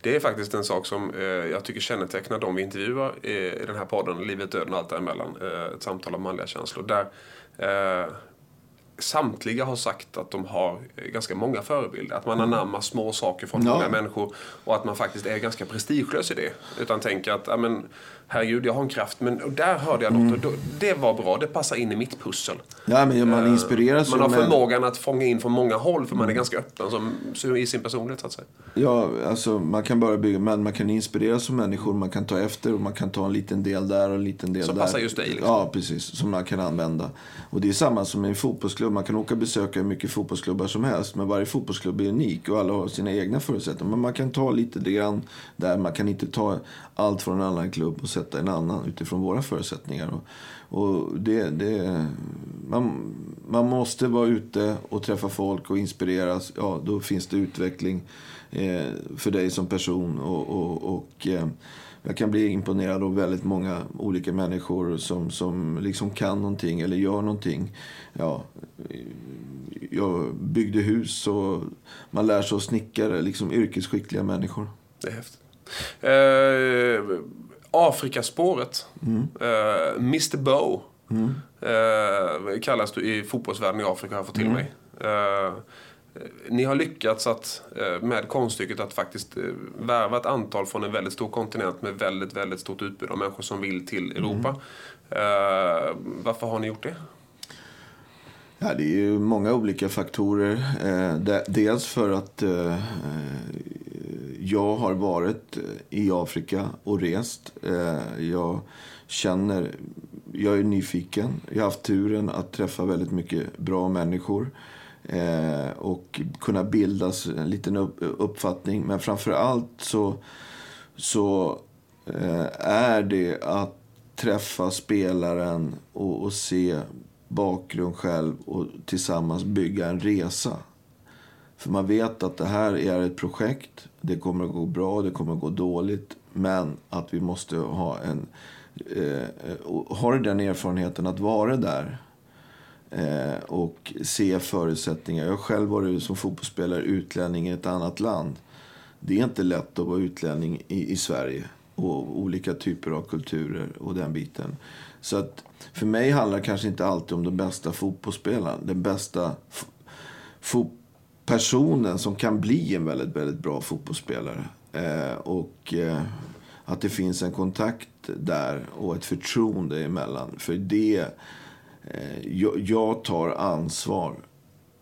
Det är faktiskt en sak som eh, jag tycker kännetecknar de vi intervjuar i, i den här podden, Livet, döden och allt däremellan. Eh, ett samtal om manliga känslor. Där eh, samtliga har sagt att de har ganska många förebilder. Att man mm. anammar små saker från ja. många människor och att man faktiskt är ganska prestigelös i det. Utan tänker att, ja, men, herregud, jag har en kraft. Men där hörde jag något mm. och det var bra. Det passar in i mitt pussel. Ja, men man eh, inspireras Man har förmågan att fånga in från många håll för man är mm. ganska öppen som, i sin personlighet så att säga. Ja, alltså man kan bara bygga, men man kan inspireras som människor. Man kan ta efter och man kan ta en liten del där och en liten del som där. Som passar just dig liksom. Ja, precis. Som man kan använda. Och det är samma som i en fotbollsklubb. Man kan åka och besöka hur mycket fotbollsklubbar som helst. Men varje fotbollsklubb är unik och alla har sina egna förutsättningar. Men man kan ta lite grann där. Man kan inte ta allt från en annan klubb och sätta en annan utifrån våra förutsättningar. Och, och det, det, man, man måste vara ute och träffa folk och inspireras. Ja, då finns det utveckling eh, för dig som person. Och, och, och eh, jag kan bli imponerad av väldigt många olika människor som, som liksom kan någonting eller gör någonting. Ja, jag byggde hus och man lär sig att snickare, liksom yrkesskickliga människor. Det är häftigt. Eh, Afrikaspåret. Eh, Mr Bow. Eh, kallas du i fotbollsvärlden i Afrika har jag fått till mig. Eh, ni har lyckats att, med konststycket att faktiskt värva ett antal från en väldigt stor kontinent med väldigt, väldigt stort utbud av människor som vill till Europa. Eh, varför har ni gjort det? Ja, det är ju många olika faktorer. De- dels för att jag har varit eh, i Afrika och rest. Eh, jag känner, jag är nyfiken. Jag har haft turen att träffa väldigt mycket bra människor. Eh, och kunna bilda en liten uppfattning. Men framför allt så, så är det att träffa spelaren och, och se bakgrund själv och tillsammans bygga en resa. För man vet att det här är ett projekt. Det kommer att gå bra, det kommer att gå dåligt. Men att vi måste ha en... Eh, har den erfarenheten att vara där eh, och se förutsättningar. Jag har själv varit som fotbollsspelare utlänning i ett annat land. Det är inte lätt att vara utlänning i, i Sverige och olika typer av kulturer och den biten. Så att för mig handlar det kanske inte alltid om den bästa fotbollsspelaren. Den bästa fo- personen som kan bli en väldigt, väldigt bra fotbollsspelare. Eh, och eh, att det finns en kontakt där och ett förtroende emellan. För det, eh, jag, jag tar ansvar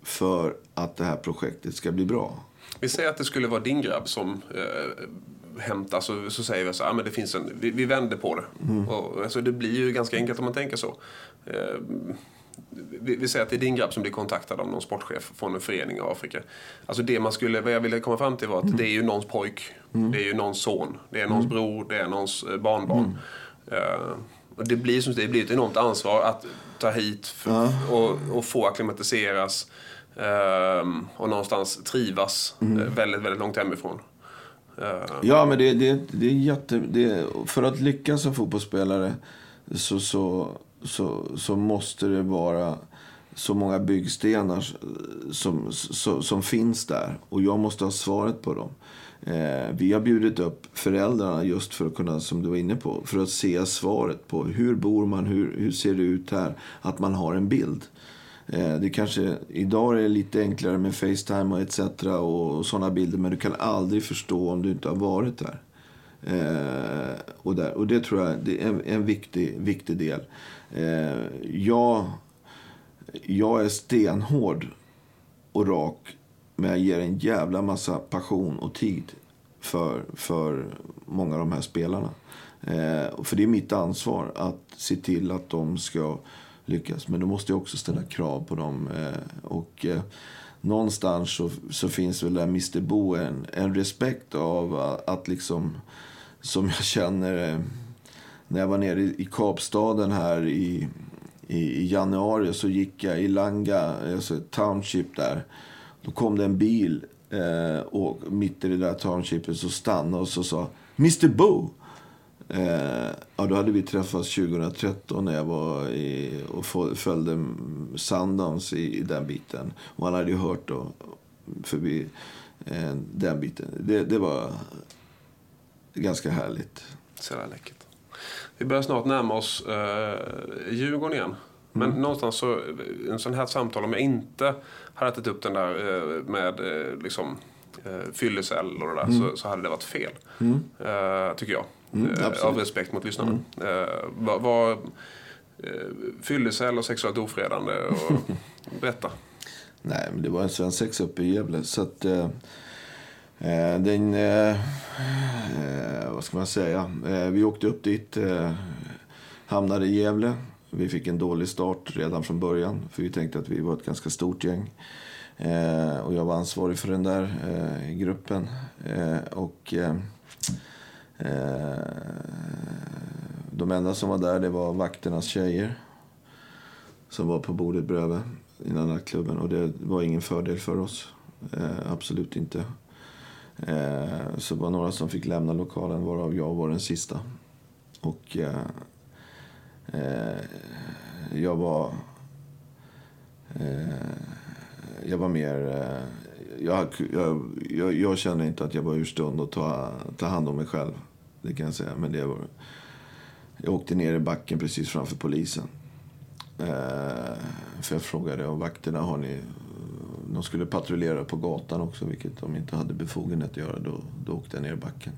för att det här projektet ska bli bra. Vi säger att det skulle vara din grabb som eh, hämtas så, så säger vi så ah, men det finns en, vi, vi vänder på det. Och, alltså, det blir ju ganska enkelt om man tänker så. Eh, vi, vi säger att det är din grabb som blir kontaktad av någon sportchef från en förening i Afrika. Alltså det man skulle, vad jag ville komma fram till var att det är ju någons pojk, det är ju någons son, det är någons bror, det är någons eh, barnbarn. Eh, och det blir som det blir ett enormt ansvar att ta hit för, och, och få akklimatiseras ehm, och någonstans trivas eh, väldigt, väldigt långt hemifrån. Ja, men det, det, det är jätte... Det, för att lyckas som fotbollsspelare så, så, så, så måste det vara så många byggstenar som, som, som finns där. Och jag måste ha svaret på dem. Eh, vi har bjudit upp föräldrarna just för att kunna, som du var inne på, för att se svaret på hur bor man, hur, hur ser det ut här? Att man har en bild. Eh, Det kanske, idag är det lite enklare med Facetime och etc. och, och sådana bilder. Men du kan aldrig förstå om du inte har varit där. Eh, och, där och det tror jag det är en, en viktig, viktig del. Eh, jag, jag är stenhård och rak. Men jag ger en jävla massa passion och tid för, för många av de här spelarna. Eh, för det är mitt ansvar att se till att de ska lyckas. Men då måste jag också ställa krav på dem. Eh, och eh, någonstans så, så finns väl där Mr Bo en, en respekt av att, att liksom, som jag känner eh, när jag var nere i, Kapstaden här i, i, i januari så gick jag i Langa, alltså ett township där. Då kom det en bil eh, och mitt i det där townshipet så stannade och så sa Mr Bo. Eh, ja, då hade vi träffats 2013 när jag var i, och följde Sundance i, i den biten. Och han hade ju hört då förbi eh, den biten. Det, det var ganska härligt. Så jävla läckert. Vi börjar snart närma oss eh, Djurgården igen. Men någonstans så, en sån här samtal, om jag inte hade ätit upp den där eh, med eh, liksom eh, fyllecell och det där, så, så hade det varit fel. Eh, tycker jag. Mm, Eh, av respekt mot lyssnarna. Eh, vad, vad, eh, fyllecell och sexuellt ofredande och berätta. Nej, men det var en svensexa uppe i Gävle. Så att... Eh, den... Eh, eh, vad ska man säga? Eh, vi åkte upp dit. Eh, hamnade i Gävle. Vi fick en dålig start redan från början. För vi tänkte att vi var ett ganska stort gäng. Eh, och jag var ansvarig för den där eh, gruppen. Eh, och... Eh, eh, de enda som var där det var vakternas tjejer som var på bordet bredvid i den här klubben. Och det var ingen fördel för oss. Eh, absolut inte. Eh, så det var några som fick lämna lokalen, varav jag var den sista. Och eh, eh, jag var... Eh, jag var mer... Eh, jag, jag, jag, jag inte att jag var ur stund att ta, ta hand om mig själv. Det kan jag säga. Men det var, jag åkte ner i backen precis framför polisen. Eh, för jag frågade om vakterna har ni... De skulle patrullera på gatan också, vilket de inte hade befogenhet att göra. Då, då åkte jag ner i backen.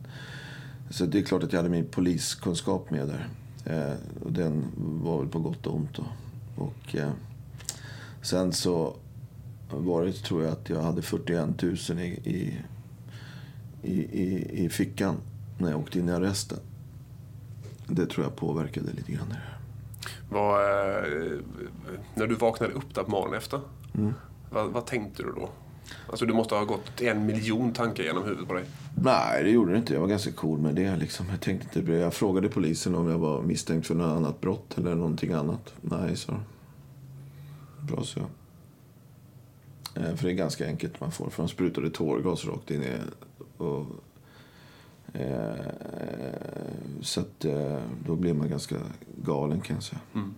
Så det är klart att jag hade min poliskunskap med där. Eh, och den var väl på gott och ont då. Och eh, sen så var det, tror jag, att jag hade 41 000 i, i, i, i fickan när jag åkte in i arresten. Det tror jag påverkade lite grann. Vad, eh, när du vaknade upp där på morgonen efter, Mm. Vad, vad tänkte du då? Alltså du måste ha gått en miljon tankar genom huvudet på dig. Nej, det gjorde det inte. Jag var ganska cool med det. Liksom. Jag, tänkte inte, jag frågade polisen om jag var misstänkt för något annat brott eller någonting annat. Nej, så. Bra, så. Eh, För det är ganska enkelt man får. För de sprutade tårgas rakt in i... Och, eh, så att, eh, då blir man ganska galen kan jag säga. Mm.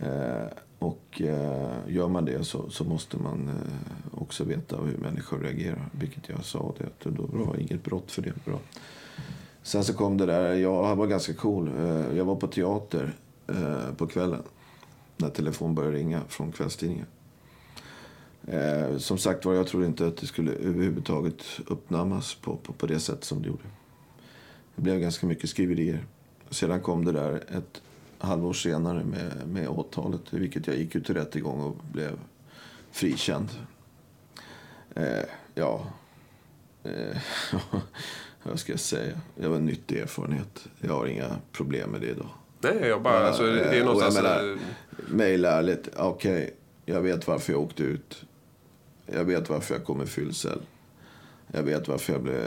Eh, och eh, gör man det så, så måste man eh, också veta hur människor reagerar. Vilket jag sa, det, att då var inget brott för det. Bra. Sen så kom det där, jag var ganska cool. Eh, jag var på teater eh, på kvällen. När telefon började ringa från kvällstidningen. Eh, som sagt var, jag trodde inte att det skulle överhuvudtaget uppnammas på, på, på det sätt som det gjorde. Det blev ganska mycket skriverier. Sedan kom det där ett halvår senare med, med åtalet, vilket jag gick ut till rättegång och blev frikänd. Eh, ja, eh, vad ska jag säga? Det var en nyttig erfarenhet. Jag har inga problem med det idag. Nej, jag bara, alltså, det är Eh, någonstans... jag menar, Mejla ärligt, okej, jag vet varför jag åkte ut. Jag vet varför jag kom i fyllcell. Jag vet varför jag blev...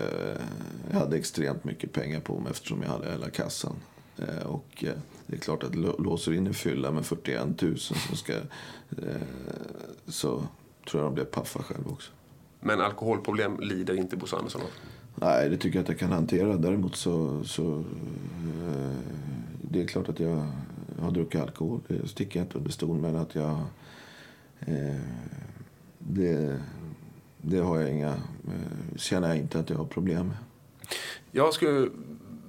Jag hade extremt mycket pengar på mig eftersom jag hade hela kassan. Eh, Och eh, det är klart att lå- låser in en fylla med 41 000 som ska... eh, Så tror jag de blir paffa själv också. Men alkoholproblem lider inte Bosse Andersson av. Nej, det tycker jag att jag kan hantera. Däremot så... så eh, det är klart att jag har druckit alkohol. Det sticker jag inte under stol med. Att jag... Eh, det, det har jag inga... Eh, känner jag inte att jag har problem med. Jag skulle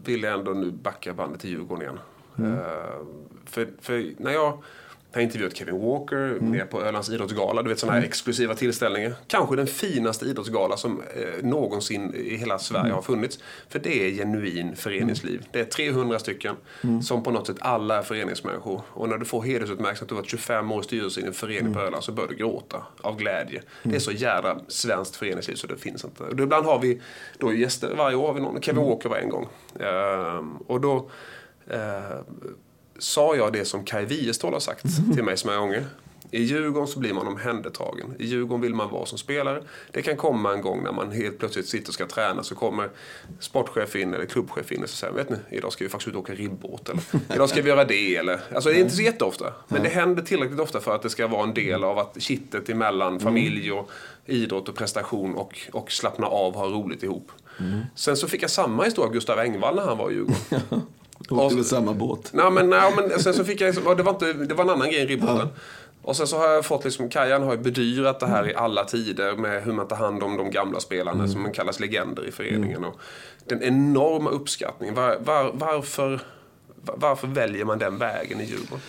vilja ändå nu backa bandet till Djurgården igen. Eh, för, för när jag har intervjuat Kevin Walker med på Ölands idrottsgala, du vet sådana här exklusiva tillställningar. Kanske den finaste idrottsgala som eh, någonsin i hela Sverige har funnits. För det är genuin föreningsliv. Det är 300 stycken som på något sätt alla är föreningsmänniskor. Och när du får hedersutmärkelsen att du varit 25 år i styrelsen i en förening på Öland så bör du gråta av glädje. Det är så jävla svenskt föreningsliv så det finns inte. Och ibland har vi då gäster, varje år har vi någon, Kevin Walker var en gång. Ehm, och då eh, sa jag det som Kai Wierståhl har sagt till mig så många gånger. I Djurgården så blir man omhändertagen. I Djurgården vill man vara som spelare. Det kan komma en gång när man helt plötsligt sitter och ska träna så kommer sportchef in eller klubbchef in och säger vet ni, idag ska vi faktiskt ut och åka ribbåt eller idag ska vi göra det eller. Alltså det är inte så jätteofta. Men det händer tillräckligt ofta för att det ska vara en del av att kittet emellan familj och idrott och prestation och, och slappna av och ha roligt ihop. Sen så fick jag samma historia av Gustav Engvall när han var i Djurgården. Åkte med samma båt. Nej men, nej, men sen så fick jag liksom, det var, inte, det var en annan grej i ribbåten. Och sen så har jag fått liksom, Kajan har ju bedyrat det här i alla tider med hur man tar hand om de gamla spelarna som man kallas legender i föreningen. Och den enorma uppskattningen. Var, var, varför, var, varför väljer man den vägen i Djurgården?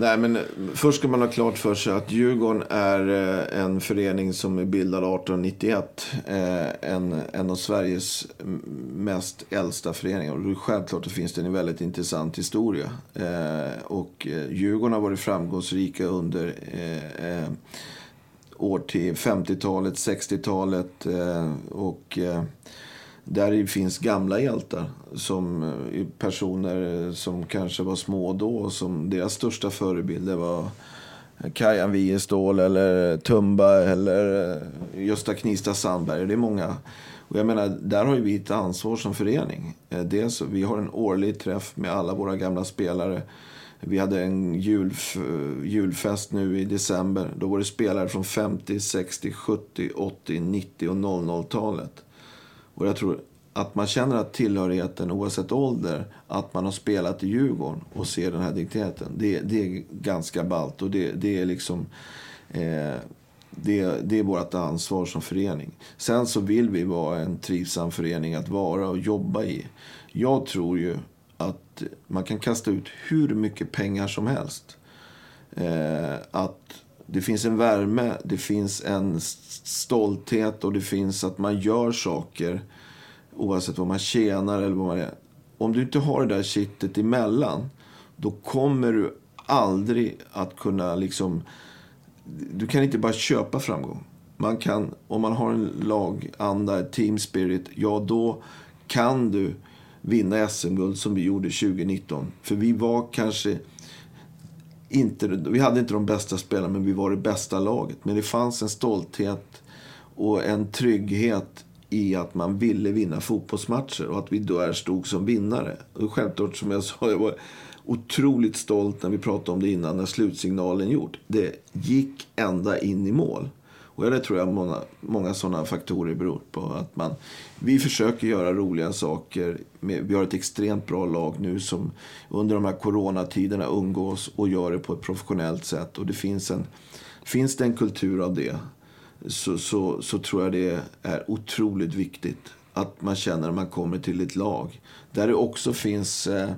Nej, men eh, först ska man ha klart för sig att Djurgården är eh, en förening som är bildad 1891. Eh, en, en av Sveriges mest äldsta föreningar. Och självklart så finns det en väldigt intressant historia. Och Djurgården har varit framgångsrika under år till 50-talet, 60-talet och där finns gamla hjältar. Som eh, personer eh, som kanske var små då och som deras största förebilder var eh, Kajan Wiestål, eller Tumba eller Gösta Knista Sandberg. Det är många. Och jag menar, där har ju vi ett ansvar som förening. Dels, vi har en årlig träff med alla våra gamla spelare. Vi hade en julf julfest nu i december. Då var det spelare från 50, 60, 70, 80, 90 och 00-talet. Och jag tror att man känner att tillhörigheten oavsett ålder, att man har spelat i Djurgården och ser den här digniteten. Det, det är ganska ballt och det, det är liksom... Eh, det, det är vårt ansvar som förening. Sen så vill vi vara en trivsam förening att vara och jobba i. Jag tror ju att man kan kasta ut hur mycket pengar som helst. Eh, att det finns en värme, det finns en stolthet och det finns att man gör saker oavsett vad man tjänar eller vad man är. Om du inte har det där kittet emellan, då kommer du aldrig att kunna liksom... Du kan inte bara köpa framgång. Man kan, om man har en laganda, team spirit, ja då kan du vinna SM-guld som vi gjorde 2019. För vi var kanske inte, vi hade inte de bästa spelarna, men vi var det bästa laget. Men det fanns en stolthet och en trygghet i att man ville vinna fotbollsmatcher och att vi där stod som vinnare. Och självklart, som jag sa, jag var otroligt stolt när vi pratade om det innan, när slutsignalen gjort. Det gick ända in i mål. Och det tror jag många, många sådana faktorer beror på. Att man, vi försöker göra roliga saker. Vi har ett extremt bra lag nu som under de här coronatiderna umgås och gör det på ett professionellt sätt. Och det finns, en, finns det en kultur av det så, så, så tror jag det är otroligt viktigt att man känner när man kommer till ett lag. Där det också finns eh,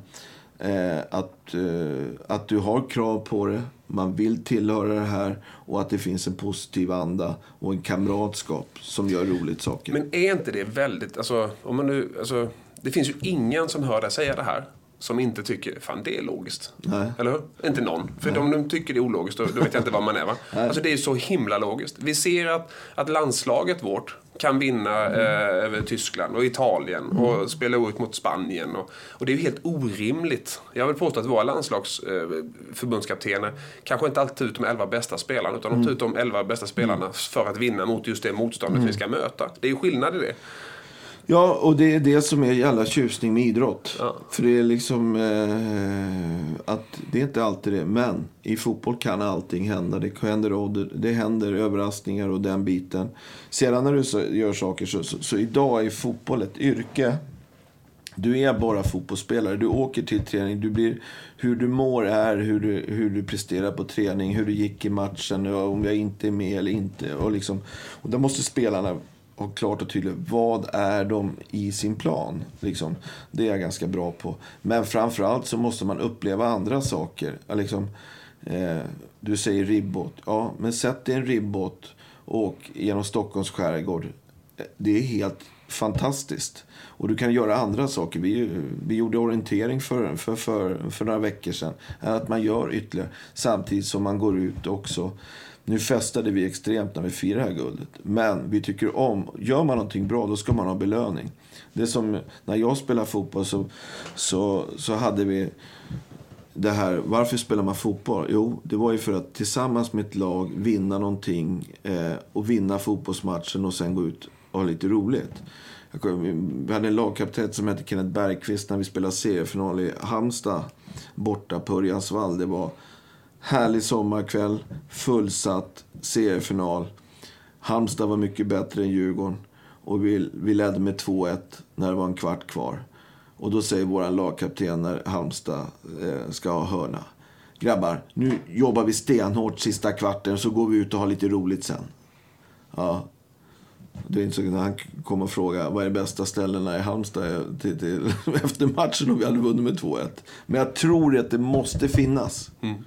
eh, att, eh, att du har krav på det, man vill tillhöra det här och att det finns en positiv anda och en kamratskap som gör roligt saker. Men är inte det väldigt, alltså, om man nu, alltså, det finns ju ingen som hör dig säga det här som inte tycker fan det är logiskt. Nej. Eller hur? Inte någon. För Nej. om de tycker det är ologiskt då, då vet jag inte vad man är. Va? Alltså det är så himla logiskt. Vi ser att, att landslaget vårt kan vinna mm. eh, över Tyskland och Italien mm. och spela ut mot Spanien. Och, och, det är ju helt orimligt. Jag vill påstå att våra landslagsförbundskaptener eh, kanske inte alltid tar ut de elva bästa spelarna utan mm. de tar ut de elva bästa spelarna mm. för att vinna mot just det motståndet vi mm. ska möta. Det är ju skillnad i det. Ja, och det är det som är jävla tjusning med idrott. Ja. För det är liksom eh, att det är inte alltid det. Men i fotboll kan allting hända. Det händer, det händer överraskningar och den biten. Sedan när du så, gör saker så, så, så idag är fotboll ett yrke. Du är bara fotbollsspelare. Du åker till träning. Du blir, hur du mår är hur du, hur du presterar på träning. Hur du gick i matchen. Om jag inte är med eller inte. Och, liksom, och där måste spelarna och klart och tydligt vad är de i sin plan. Liksom. Det är jag ganska bra på. Men framförallt så måste man uppleva andra saker. Liksom, eh, du säger ribbåt. Ja, men sätt dig en ribbåt och genom Stockholms skärgård. Eh, det är helt fantastiskt. Och du kan göra andra saker. Vi, vi gjorde orientering för, för, för, för några veckor sedan. Att man gör ytterligare. Samtidigt som man går ut också nu festade vi extremt när vi firade här guldet. Men vi tycker om, gör man någonting bra då ska man ha belöning. Det som när jag spelade fotboll så, så, så hade vi det här, varför spelar man fotboll? Jo, det var ju för att tillsammans med ett lag vinna någonting eh, och vinna fotbollsmatchen och sen gå ut och ha lite roligt. Vi hade en lagkapten som hette Kenneth Bergqvist när vi spelade seriefinal i Halmstad borta på Örjansvall. Det var Härlig sommarkväll, fullsatt, seriefinal. Halmstad var mycket bättre än Djurgården. Och vi, vi ledde med 2-1 när det var en kvart kvar. Och då säger vår lagkapten när Halmstad eh, ska ha hörna. Grabbar, nu jobbar vi stenhårt sista kvarten så går vi ut och har lite roligt sen. Ja. Det insåg när han kom och frågade vad är de bästa ställena i Halmstad eh, till, till, efter matchen om vi hade vunnit med 2-1. Men jag tror att det måste finnas. Mm.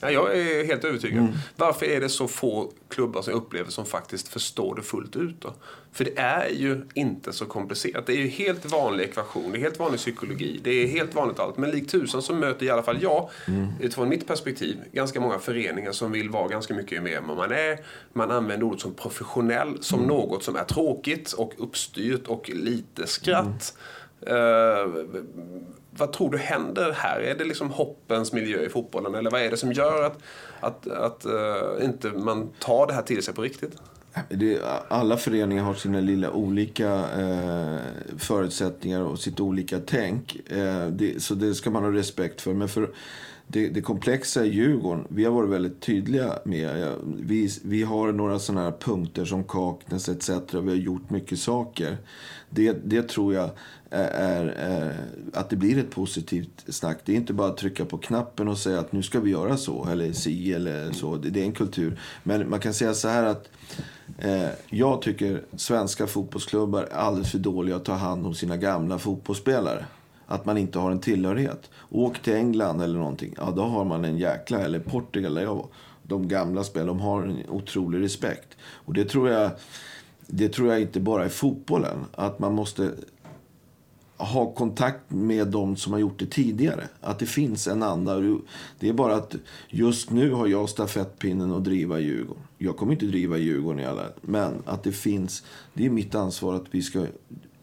Ja, jag är helt övertygad. Mm. Varför är det så få klubbar som jag upplever som faktiskt förstår det fullt ut då? För det är ju inte så komplicerat. Det är ju helt vanlig ekvation, det är helt vanlig psykologi, det är helt vanligt allt. Men likt tusan så möter i alla fall jag, mm. utifrån mitt perspektiv, ganska många föreningar som vill vara ganska mycket mer än vad man är. Man använder ordet som professionell, som mm. något som är tråkigt och uppstyrt och lite skratt. Uh, vad tror du händer här? Är det liksom hoppens miljö i fotbollen? Eller vad är det som gör att, att, att uh, inte man tar det här till sig på riktigt? Det, alla föreningar har sina lilla olika eh, förutsättningar och sitt olika tänk. Eh, det, så det ska man ha respekt för. Men för det, det komplexa i Djurgården, vi har varit väldigt tydliga med. Eh, vi, vi har några sådana här punkter som Kaknäs etc. Vi har gjort mycket saker. Det, det tror jag är, är, eh, att det blir ett positivt snack. Det är inte bara att trycka på knappen och säga att nu ska vi göra så, eller si eller så. Det, det är en kultur. Men man kan säga så här att eh, jag tycker svenska fotbollsklubbar är alldeles för dåliga att ta hand om sina gamla fotbollsspelare att man inte har en tillhörighet. Åk till England eller någonting, ja då har man en jäkla, eller Portugal där jag var. De gamla spelarna, de har en otrolig respekt. Och det tror jag, det tror jag inte bara är fotbollen. Att man måste ha kontakt med de som har gjort det tidigare. Att det finns en anda. Det är bara att just nu har jag stafettpinnen att driva Djurgården. Jag kommer inte driva Djurgården i alla... Men att det finns... Det är mitt ansvar att vi ska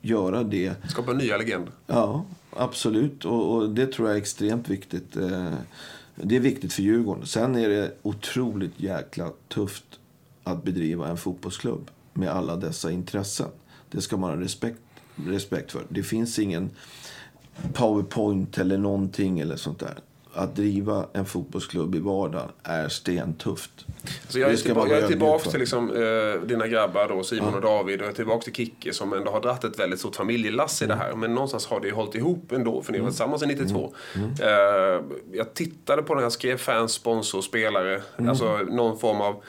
göra det. Skapa nya legender. Ja, absolut. Och, och, det tror jag är extremt viktigt. Eh, det är viktigt för Djurgården. Sen är det otroligt jäkla tufft att bedriva en fotbollsklubb med alla dessa intressen. Det ska man ha respekt, respekt för. Det finns ingen powerpoint eller någonting eller sånt där att driva en fotbollsklubb i vardagen är stentufft. Så jag är, tillbaka, jag är tillbaka till liksom, eh, dina grabbar då, Simon ja. och David och jag är tillbaka till Kicke som ändå har dragit ett väldigt stort familjelass i det här. Men någonstans har det ju hållit ihop ändå för ni var mm. tillsammans i 92. Mm. Mm. Eh, jag tittade på den här, skrev fans, sponsor, spelare. Mm. Alltså någon form av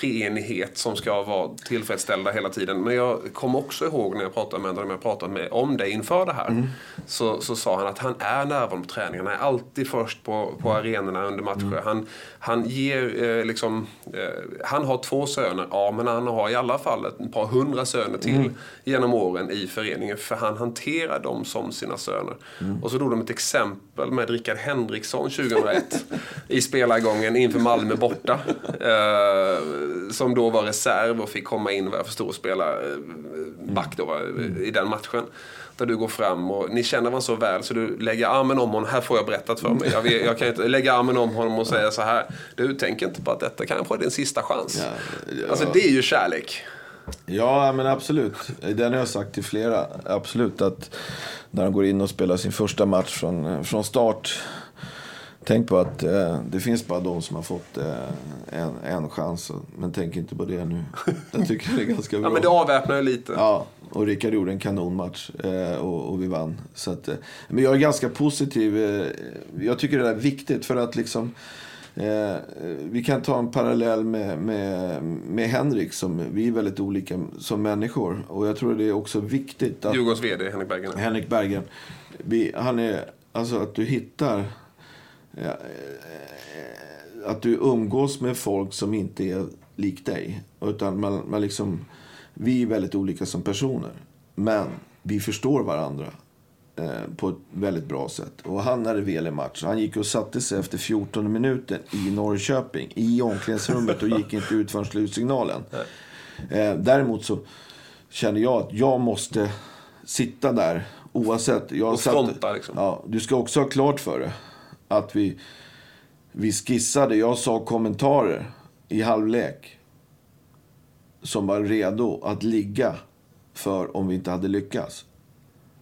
treenighet som ska vara tillfredsställda hela tiden. Men jag kommer också ihåg när jag pratade med honom, jag pratade med om det inför det här. Mm. Så, så sa han att han är närvarande på träningen. Han är alltid först på, på arenorna under matcher. Mm. Han, han ger eh, liksom, eh, han har två söner, ja men han har i alla fall ett par hundra söner till mm. genom åren i föreningen. För han hanterar dem som sina söner. Mm. Och så drog de ett exempel med Rickard Henriksson 2001 i spelargången inför Malmö borta. Eh, som då var reserv och fick komma in vad jag förstår och spela eh, back då, i den matchen. Där du går fram och ni känner varandra så väl så du lägger armen om honom. Här får jag berättat för mig. Jag, jag kan inte lägga armen om honom och säga så här. Du tänker inte på att detta kanske är din sista chans. Ja, ja. Alltså det är ju kärlek. Ja, men absolut. Den har jag sagt till flera. Absolut att när de går in och spelar sin första match från, från start Tänk på att eh, det finns bara de som har fått eh, en, en chans. Men tänk inte på det nu. Jag tycker det är ganska bra. ja, men det avväpnar ju lite. Ja, och Rickard gjorde en kanonmatch eh, och, och, vi vann. Så att, eh, men jag är ganska positiv. Eh, jag tycker det är viktigt för att liksom... Eh, vi kan ta en parallell med, med, med Henrik. Som, vi är väldigt olika som människor. Och jag tror det är också viktigt att... Djurgårdens VD, Henrik Berggren. Henrik Berggren. Vi, han är, alltså att du hittar att du umgås med folk som inte är lik dig. Utan man, man liksom, vi är väldigt olika som personer. Men vi förstår varandra eh, på ett väldigt bra sätt. Och han hade väl i match. Han gick och satte sig efter 14 minuten i Norrköping. I omklädningsrummet och gick inte ut förrän slutsignalen. Eh, däremot så kände jag att jag måste sitta där oavsett. Jag och fronta liksom. Ja, du ska också ha klart för det att vi, vi skissade. Jag sa kommentarer i halvlek som var redo att ligga för om vi inte hade lyckats.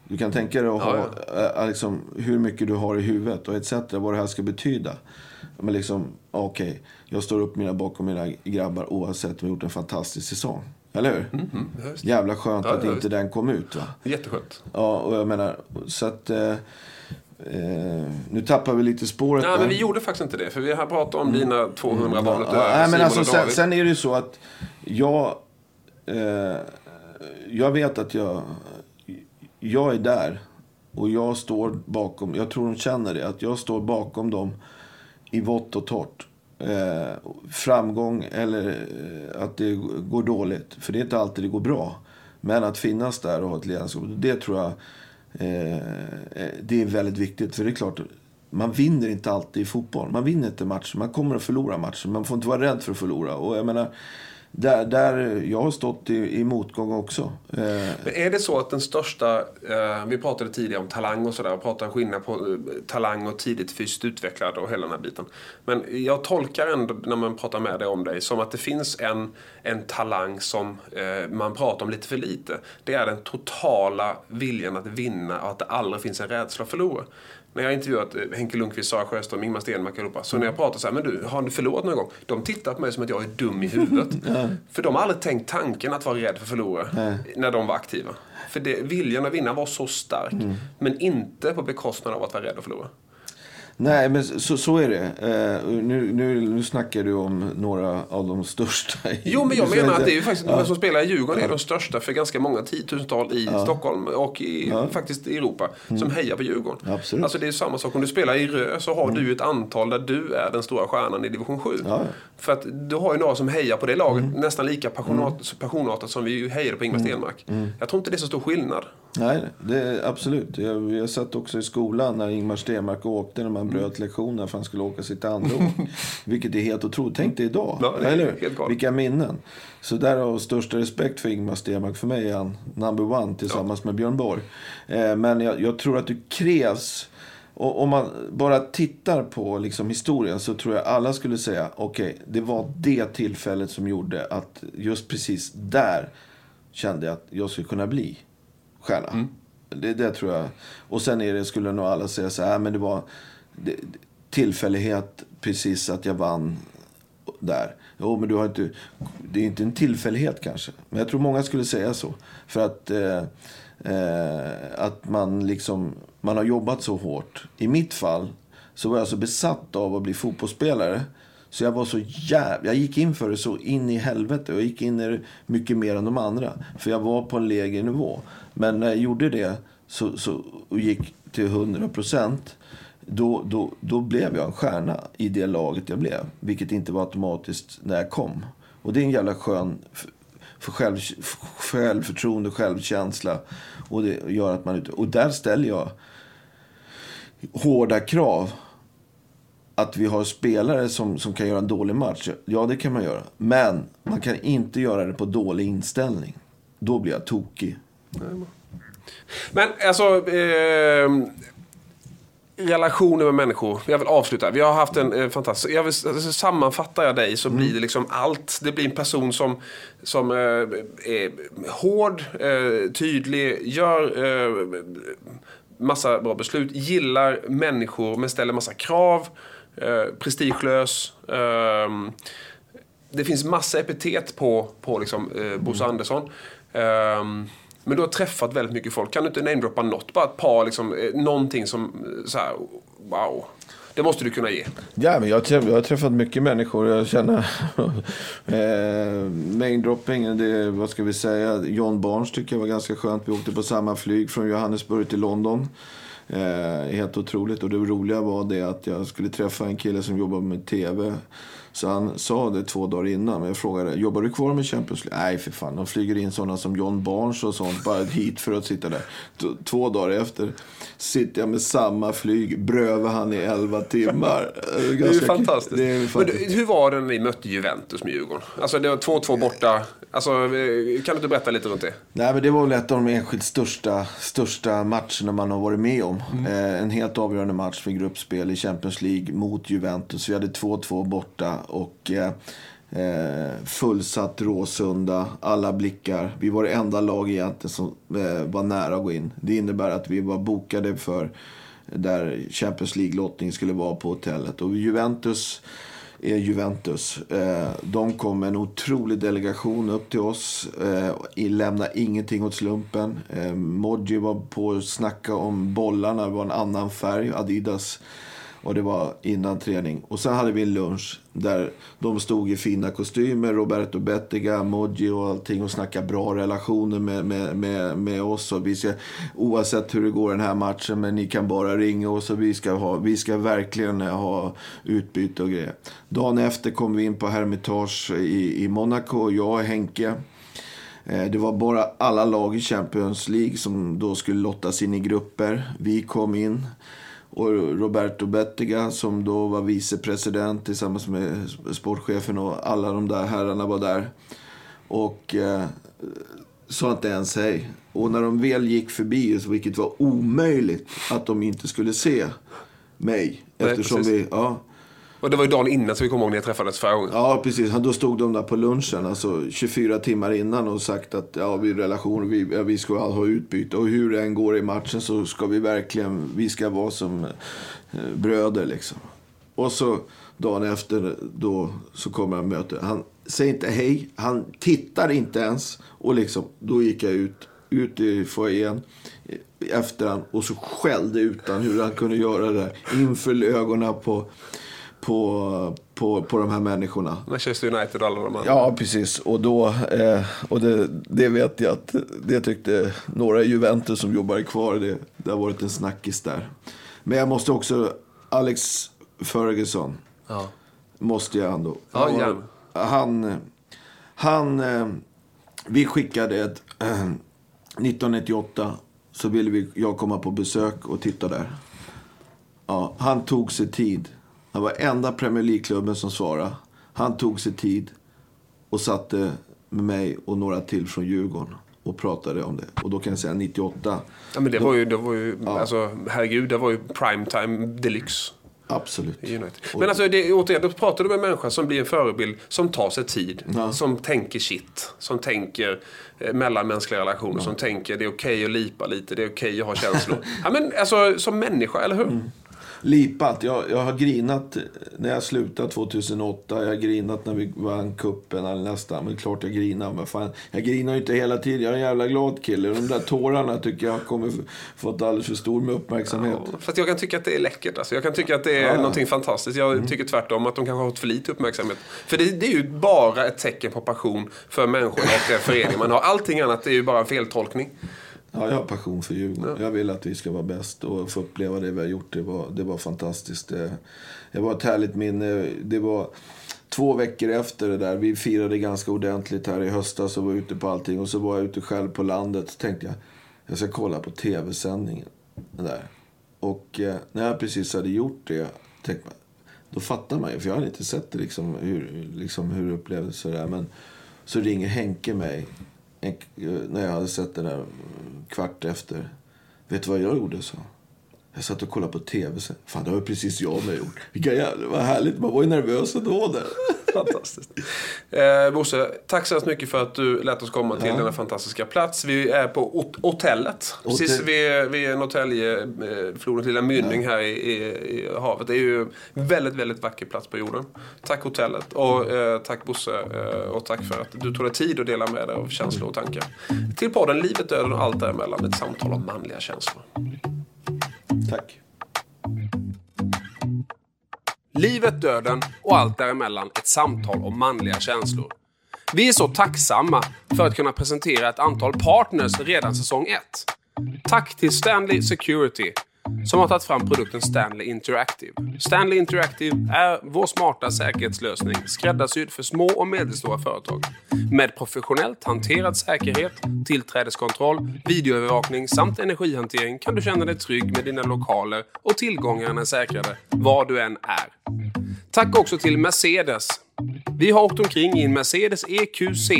Du kan tänka dig att ha, ja, ja. Liksom, hur mycket du har i huvudet och etc. Vad det här ska betyda. Men liksom, okej, okay, jag står upp mina bakom mina grabbar oavsett. De har gjort en fantastisk säsong. Eller hur? Mm, mm, Jävla skönt ja, att inte den kom ut. Va? Jätteskönt. Ja, och jag menar, så att... Eh, Eh, nu tappar vi lite spåret. Nej, men vi gjorde faktiskt inte det. För vi har pratat om mm. dina 200 mm. valet ja, nej, men alltså, sen, sen, är det ju så att jag... Eh, jag vet att jag... Jag är där. Och jag står bakom... Jag tror de känner det. Att jag står bakom dem i vått och torrt. Eh, framgång eller eh, att det går dåligt. För det är inte alltid det går bra. Men att finnas där och ha ett ledarskap. Det tror jag Eh, eh, det är väldigt viktigt. För det är klart, man vinner inte alltid i fotboll. Man vinner inte matcher. Man kommer att förlora matcher. Man får inte vara rädd för att förlora. Och jag menar, där, där jag har stått i, i motgång också. Eh, Men är det så att den största, eh, vi pratade tidigare om talang och sådär, och pratade skillnad på eh, talang och tidigt fysiskt utvecklad och hela den här biten. Men jag tolkar ändå när man pratar med dig om dig som att det finns en, en talang som eh, man pratar om lite för lite. Det är den totala viljan att vinna och att det aldrig finns en rädsla att förlora. När jag har intervjuat eh, Henke Lundqvist, Sara Sjöström, Ingmar Stenmark allihopa. Så när jag pratar så här, men du, har du förlorat någon gång? De tittar på mig som att jag är dum i huvudet. För de har aldrig tänkt tanken att vara rädd för att förlora. När de var aktiva. För det, viljan att vinna var så stark. Men inte på bekostnad av att vara rädd att förlora. Nej, men så, så är det. Eh, nu, nu, nu snackar du om några av de största. i- Jo, men jag menar att det är faktiskt de som spelar i Djurgården är de största för ganska många tiotusental i Stockholm och i, faktiskt i Europa som hejar på Djurgården. Absolut. Alltså det är samma sak om du spelar i Rö så har du ett antal där du är den stora stjärnan i division 7. Ja. För att du har ju några som hejar på det laget nästan lika passionat, passionartat som vi hejade på Ingmar Stenmark. Jag tror inte det är så stor skillnad. Nej, det absolut. Jag, jag satt också i skolan när Ingmar Stenmark åkte när man bröt lektionerna för han skulle åka sitt andra åk. Vilket är helt otroligt. Tänk dig idag. Ja, det eller hur? Vilka minnen. Så där har största respekt för Ingmar Stenmark. För mig är han number one tillsammans med Björn Borg. Eh, men jag, jag tror att det krävs och om man bara tittar på liksom historien så tror jag alla skulle säga okej, det var det tillfället som gjorde att just precis där kände jag att jag skulle kunna bli stjärna. Det, det tror jag. Och sen är det, skulle nog alla säga så här, men det var det, tillfällighet precis att jag vann där. Jo, men du har inte, det är inte en tillfällighet kanske. Men jag tror många skulle säga så. För att, eh, eh, att man liksom, man har jobbat så hårt. I mitt fall så var jag så besatt av att bli fotbollsspelare. Så jag var så jävla... Jag gick in för det så in i helvete. Och jag gick in i det mycket mer än de andra. För jag var på en lägre nivå. Men när jag gjorde det så, så, och gick till 100 procent. Då, då, då blev jag en stjärna i det laget jag blev. Vilket inte var automatiskt när jag kom. Och det är en jävla skön för själv, självförtroende och självkänsla. Och det gör att man. Och där ställer jag hårda krav. Att vi har spelare som, som kan göra en dålig match. Ja, det kan man göra. Men man kan inte göra det på dålig inställning. Då blir jag tokig. Men alltså... Eh, relationer med människor. Jag vill avsluta. Vi har haft en eh, fantastisk... Jag vill, alltså, sammanfattar jag dig så blir det liksom allt. Det blir en person som, som eh, är hård, eh, tydlig, gör eh, massa bra beslut, gillar människor men ställer massa krav, eh, prestigelös. ehm, det finns massa epitet på, på liksom, eh, Bosse Andersson. Ehm, men du har träffat väldigt mycket folk. Kan du inte namedroppa något? Bara ett par, liksom, eh, någonting som, eh, så här, wow. Det måste du kunna ge. Ja, men jag, har jag har träffat mycket människor. Jag känner... eh, Maindropping, det, vad ska vi säga? John Barnes tycker jag var ganska skönt. Vi åkte på samma flyg från Johannesburg till London. Eh, helt otroligt. Och det roliga var det att jag skulle träffa en kille som jobbar med TV. Så han sa det två dagar innan. Men jag frågade, jobbar du kvar med Champions League? Nej, för fan. De flyger in sådana som John Barnes och sånt bara hit för att sitta där. Två dagar efter sitter jag med samma flyg. Brövar han i elva timmar. Det är, ju fantastiskt. Det är Men fantastiskt. du, hur var det när ni mötte Juventus med Djurgården? Alltså det var 2-2 borta. Alltså, kan du inte berätta lite runt det? Nej, men det var väl ett av de enskilt största, största matcherna man har varit med om. Eh, en helt avgörande match för gruppspel i Champions League mot Juventus. Vi hade 2-2 borta och eh, eh, fullsatt Råsunda. Alla blickar. Vi var det enda lag egentligen som eh, var nära att gå in. Det innebär att vi var bokade för där Champions League-lottning skulle vara på hotellet. Och Juventus är Juventus. Eh, de kom med en otrolig delegation upp till oss. Eh, lämna Lämnade ingenting åt slumpen. Modji var på att snacka om bollarna. Det var en annan färg, Adidas. Och det var innan träning. Och sen hade vi en lunch där de stod i fina kostymer. Roberto Bettiga, Moggi och allting. Och snackade bra relationer med, med, med, med oss. Och vi ska, oavsett hur det går den här matchen, men ni kan bara ringa oss. Och vi ska, ha, vi ska verkligen ha utbyte och grejer. Dagen efter kom vi in på Hermitage i, i Monaco. Jag och Henke. Eh, det var bara alla lag i Champions League som då skulle lottas in i grupper. Vi kom in. Och Roberto Bettiga som då var vicepresident tillsammans med sportchefen och alla de där herrarna var där. Och eh, sa inte ens hej. Och när de väl gick förbi, vilket var omöjligt att de inte skulle se mig. Eftersom precis. vi, ja, och det var ju dagen innan så vi kommer ihåg när jag träffades förra gången. Ja, precis. Då stod de där på lunchen, alltså 24 timmar innan och sagt att ja, vi relation, vi, vi ska ha utbyte. Och hur det än går i matchen så ska vi verkligen, vi ska vara som eh, bröder liksom. Och så dagen efter då så kommer han möte. Han säger inte hej, han tittar inte ens. Och liksom, då gick jag ut, ut i foajén eh, efter han och så skällde ut han hur han kunde göra det där inför ögonen på, på, på, på de här människorna. Manchester United och alla de andra. Ja, precis. Och, då, eh, och det, det vet jag att det tyckte några i Juventus som jobbar kvar. Det, det har varit en snackis där. Men jag måste också, Alex Ferguson, Ja. måste jag ändå. Ja, Han- gärna. han, han, eh, vi skickade ett, eh, 1998 så ville vi, jag komma på besök och titta där. Ja, han tog sig tid. Han var enda Premier League-klubben som svarade. Han tog sig tid och satte med mig och några till från Djurgården och pratade om det. Och då kan jag säga 98. Ja, men det var ju, det var ju alltså, herregud, det var ju primetime deluxe. Absolut. United. Men alltså, det, återigen, då pratar du med en människa som blir en förebild, som tar sig tid, Ja. som tänker shit, som tänker eh, mellanmänskliga relationer, som tänker det är okej att lipa lite, det är okej att ha känslor. ja, men alltså, som människa, eller hur? Lipat. Jag, jag har grinat när jag slutade 2008. Jag har grinat när vi vann kuppen eller nästan. Men klart jag grinar. Men fan, jag grinar ju inte hela tiden. Jag är en jävla glad kille. De där tårarna tycker jag kommer fått alldeles för stor med uppmärksamhet. Fast jag kan tycka att det är läckert. Alltså. Jag kan tycka att det är Ja, Mm. ja. någonting fantastiskt. Jag tycker tvärtom att de kanske har fått för lite uppmärksamhet. För det, det är ju bara ett tecken på passion för människor och den förening man har. Allting annat är ju bara en feltolkning. Ja, jag har passion för Djurgården. Jag vill att vi ska vara bäst och få uppleva det vi har gjort. Det var, det var fantastiskt. Det, det var ett härligt minne. Det var två veckor efter det där. Vi firade ganska ordentligt här i höstas och var ute på allting. Och så var jag ute själv på landet. Så tänkte jag, jag ska kolla på tv-sändningen. Där. Och eh, när jag precis hade gjort det, tänkte man, då fattar man ju. För jag hade inte sett det, liksom, hur, liksom, hur det upplevdes. Sådär. Men så ringer Henke mig när jag hade sett den där kvart efter. Vet du vad jag gjorde? så? Jag satt och kollade på tv. Sen. Fan, det har precis jag med gjort. Vilka jävla, vad härligt. Man var ju nervös ändå där. Fantastiskt. Eh, Bosse, tack så hemskt mycket för att du lät oss komma till Ja. denna fantastiska plats. Vi är på hot- hotellet. Precis Hotell. vid, vid Norrtälje, eh, flodens lilla mynning här i, i, i havet. Det är ju en väldigt, väldigt vacker plats på jorden. Tack hotellet och eh, tack Bosse eh, och tack för att du tog dig tid att dela med dig av känslor och tankar. Till podden Livet, döden och allt däremellan. Ett samtal om manliga känslor. Tack. Livet, döden och allt däremellan ett samtal om manliga känslor. Vi är så tacksamma för att kunna presentera ett antal partners redan säsong 1. Tack till Stanley Security som har tagit fram produkten Stanley Interactive. Stanley Interactive är vår smarta säkerhetslösning skräddarsydd för små och medelstora företag. Med professionellt hanterad säkerhet, tillträdeskontroll, videoövervakning samt energihantering kan du känna dig trygg med dina lokaler och tillgångarna är säkrade var du än är. Tack också till Mercedes. Vi har åkt omkring i en Mercedes EQC.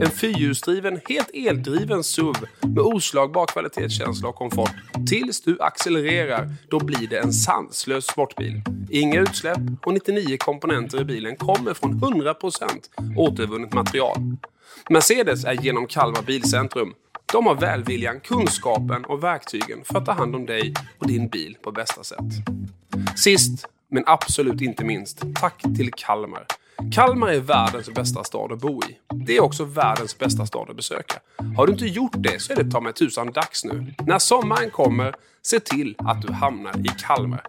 En fyrhjulsdriven, helt eldriven SUV med oslagbar kvalitetskänsla och komfort. Tills du accelererar, då blir det en sanslös sportbil. Inga utsläpp och 99 komponenter i bilen kommer från 100% återvunnet material. Mercedes är genom Kalmar Bilcentrum. De har välviljan, kunskapen och verktygen för att ta hand om dig och din bil på bästa sätt. Sist, men absolut inte minst, tack till Kalmar. Kalmar är världens bästa stad att bo i. Det är också världens bästa stad att besöka. Har du inte gjort det så är det ta mig tusan dags nu. När sommaren kommer, se till att du hamnar i Kalmar.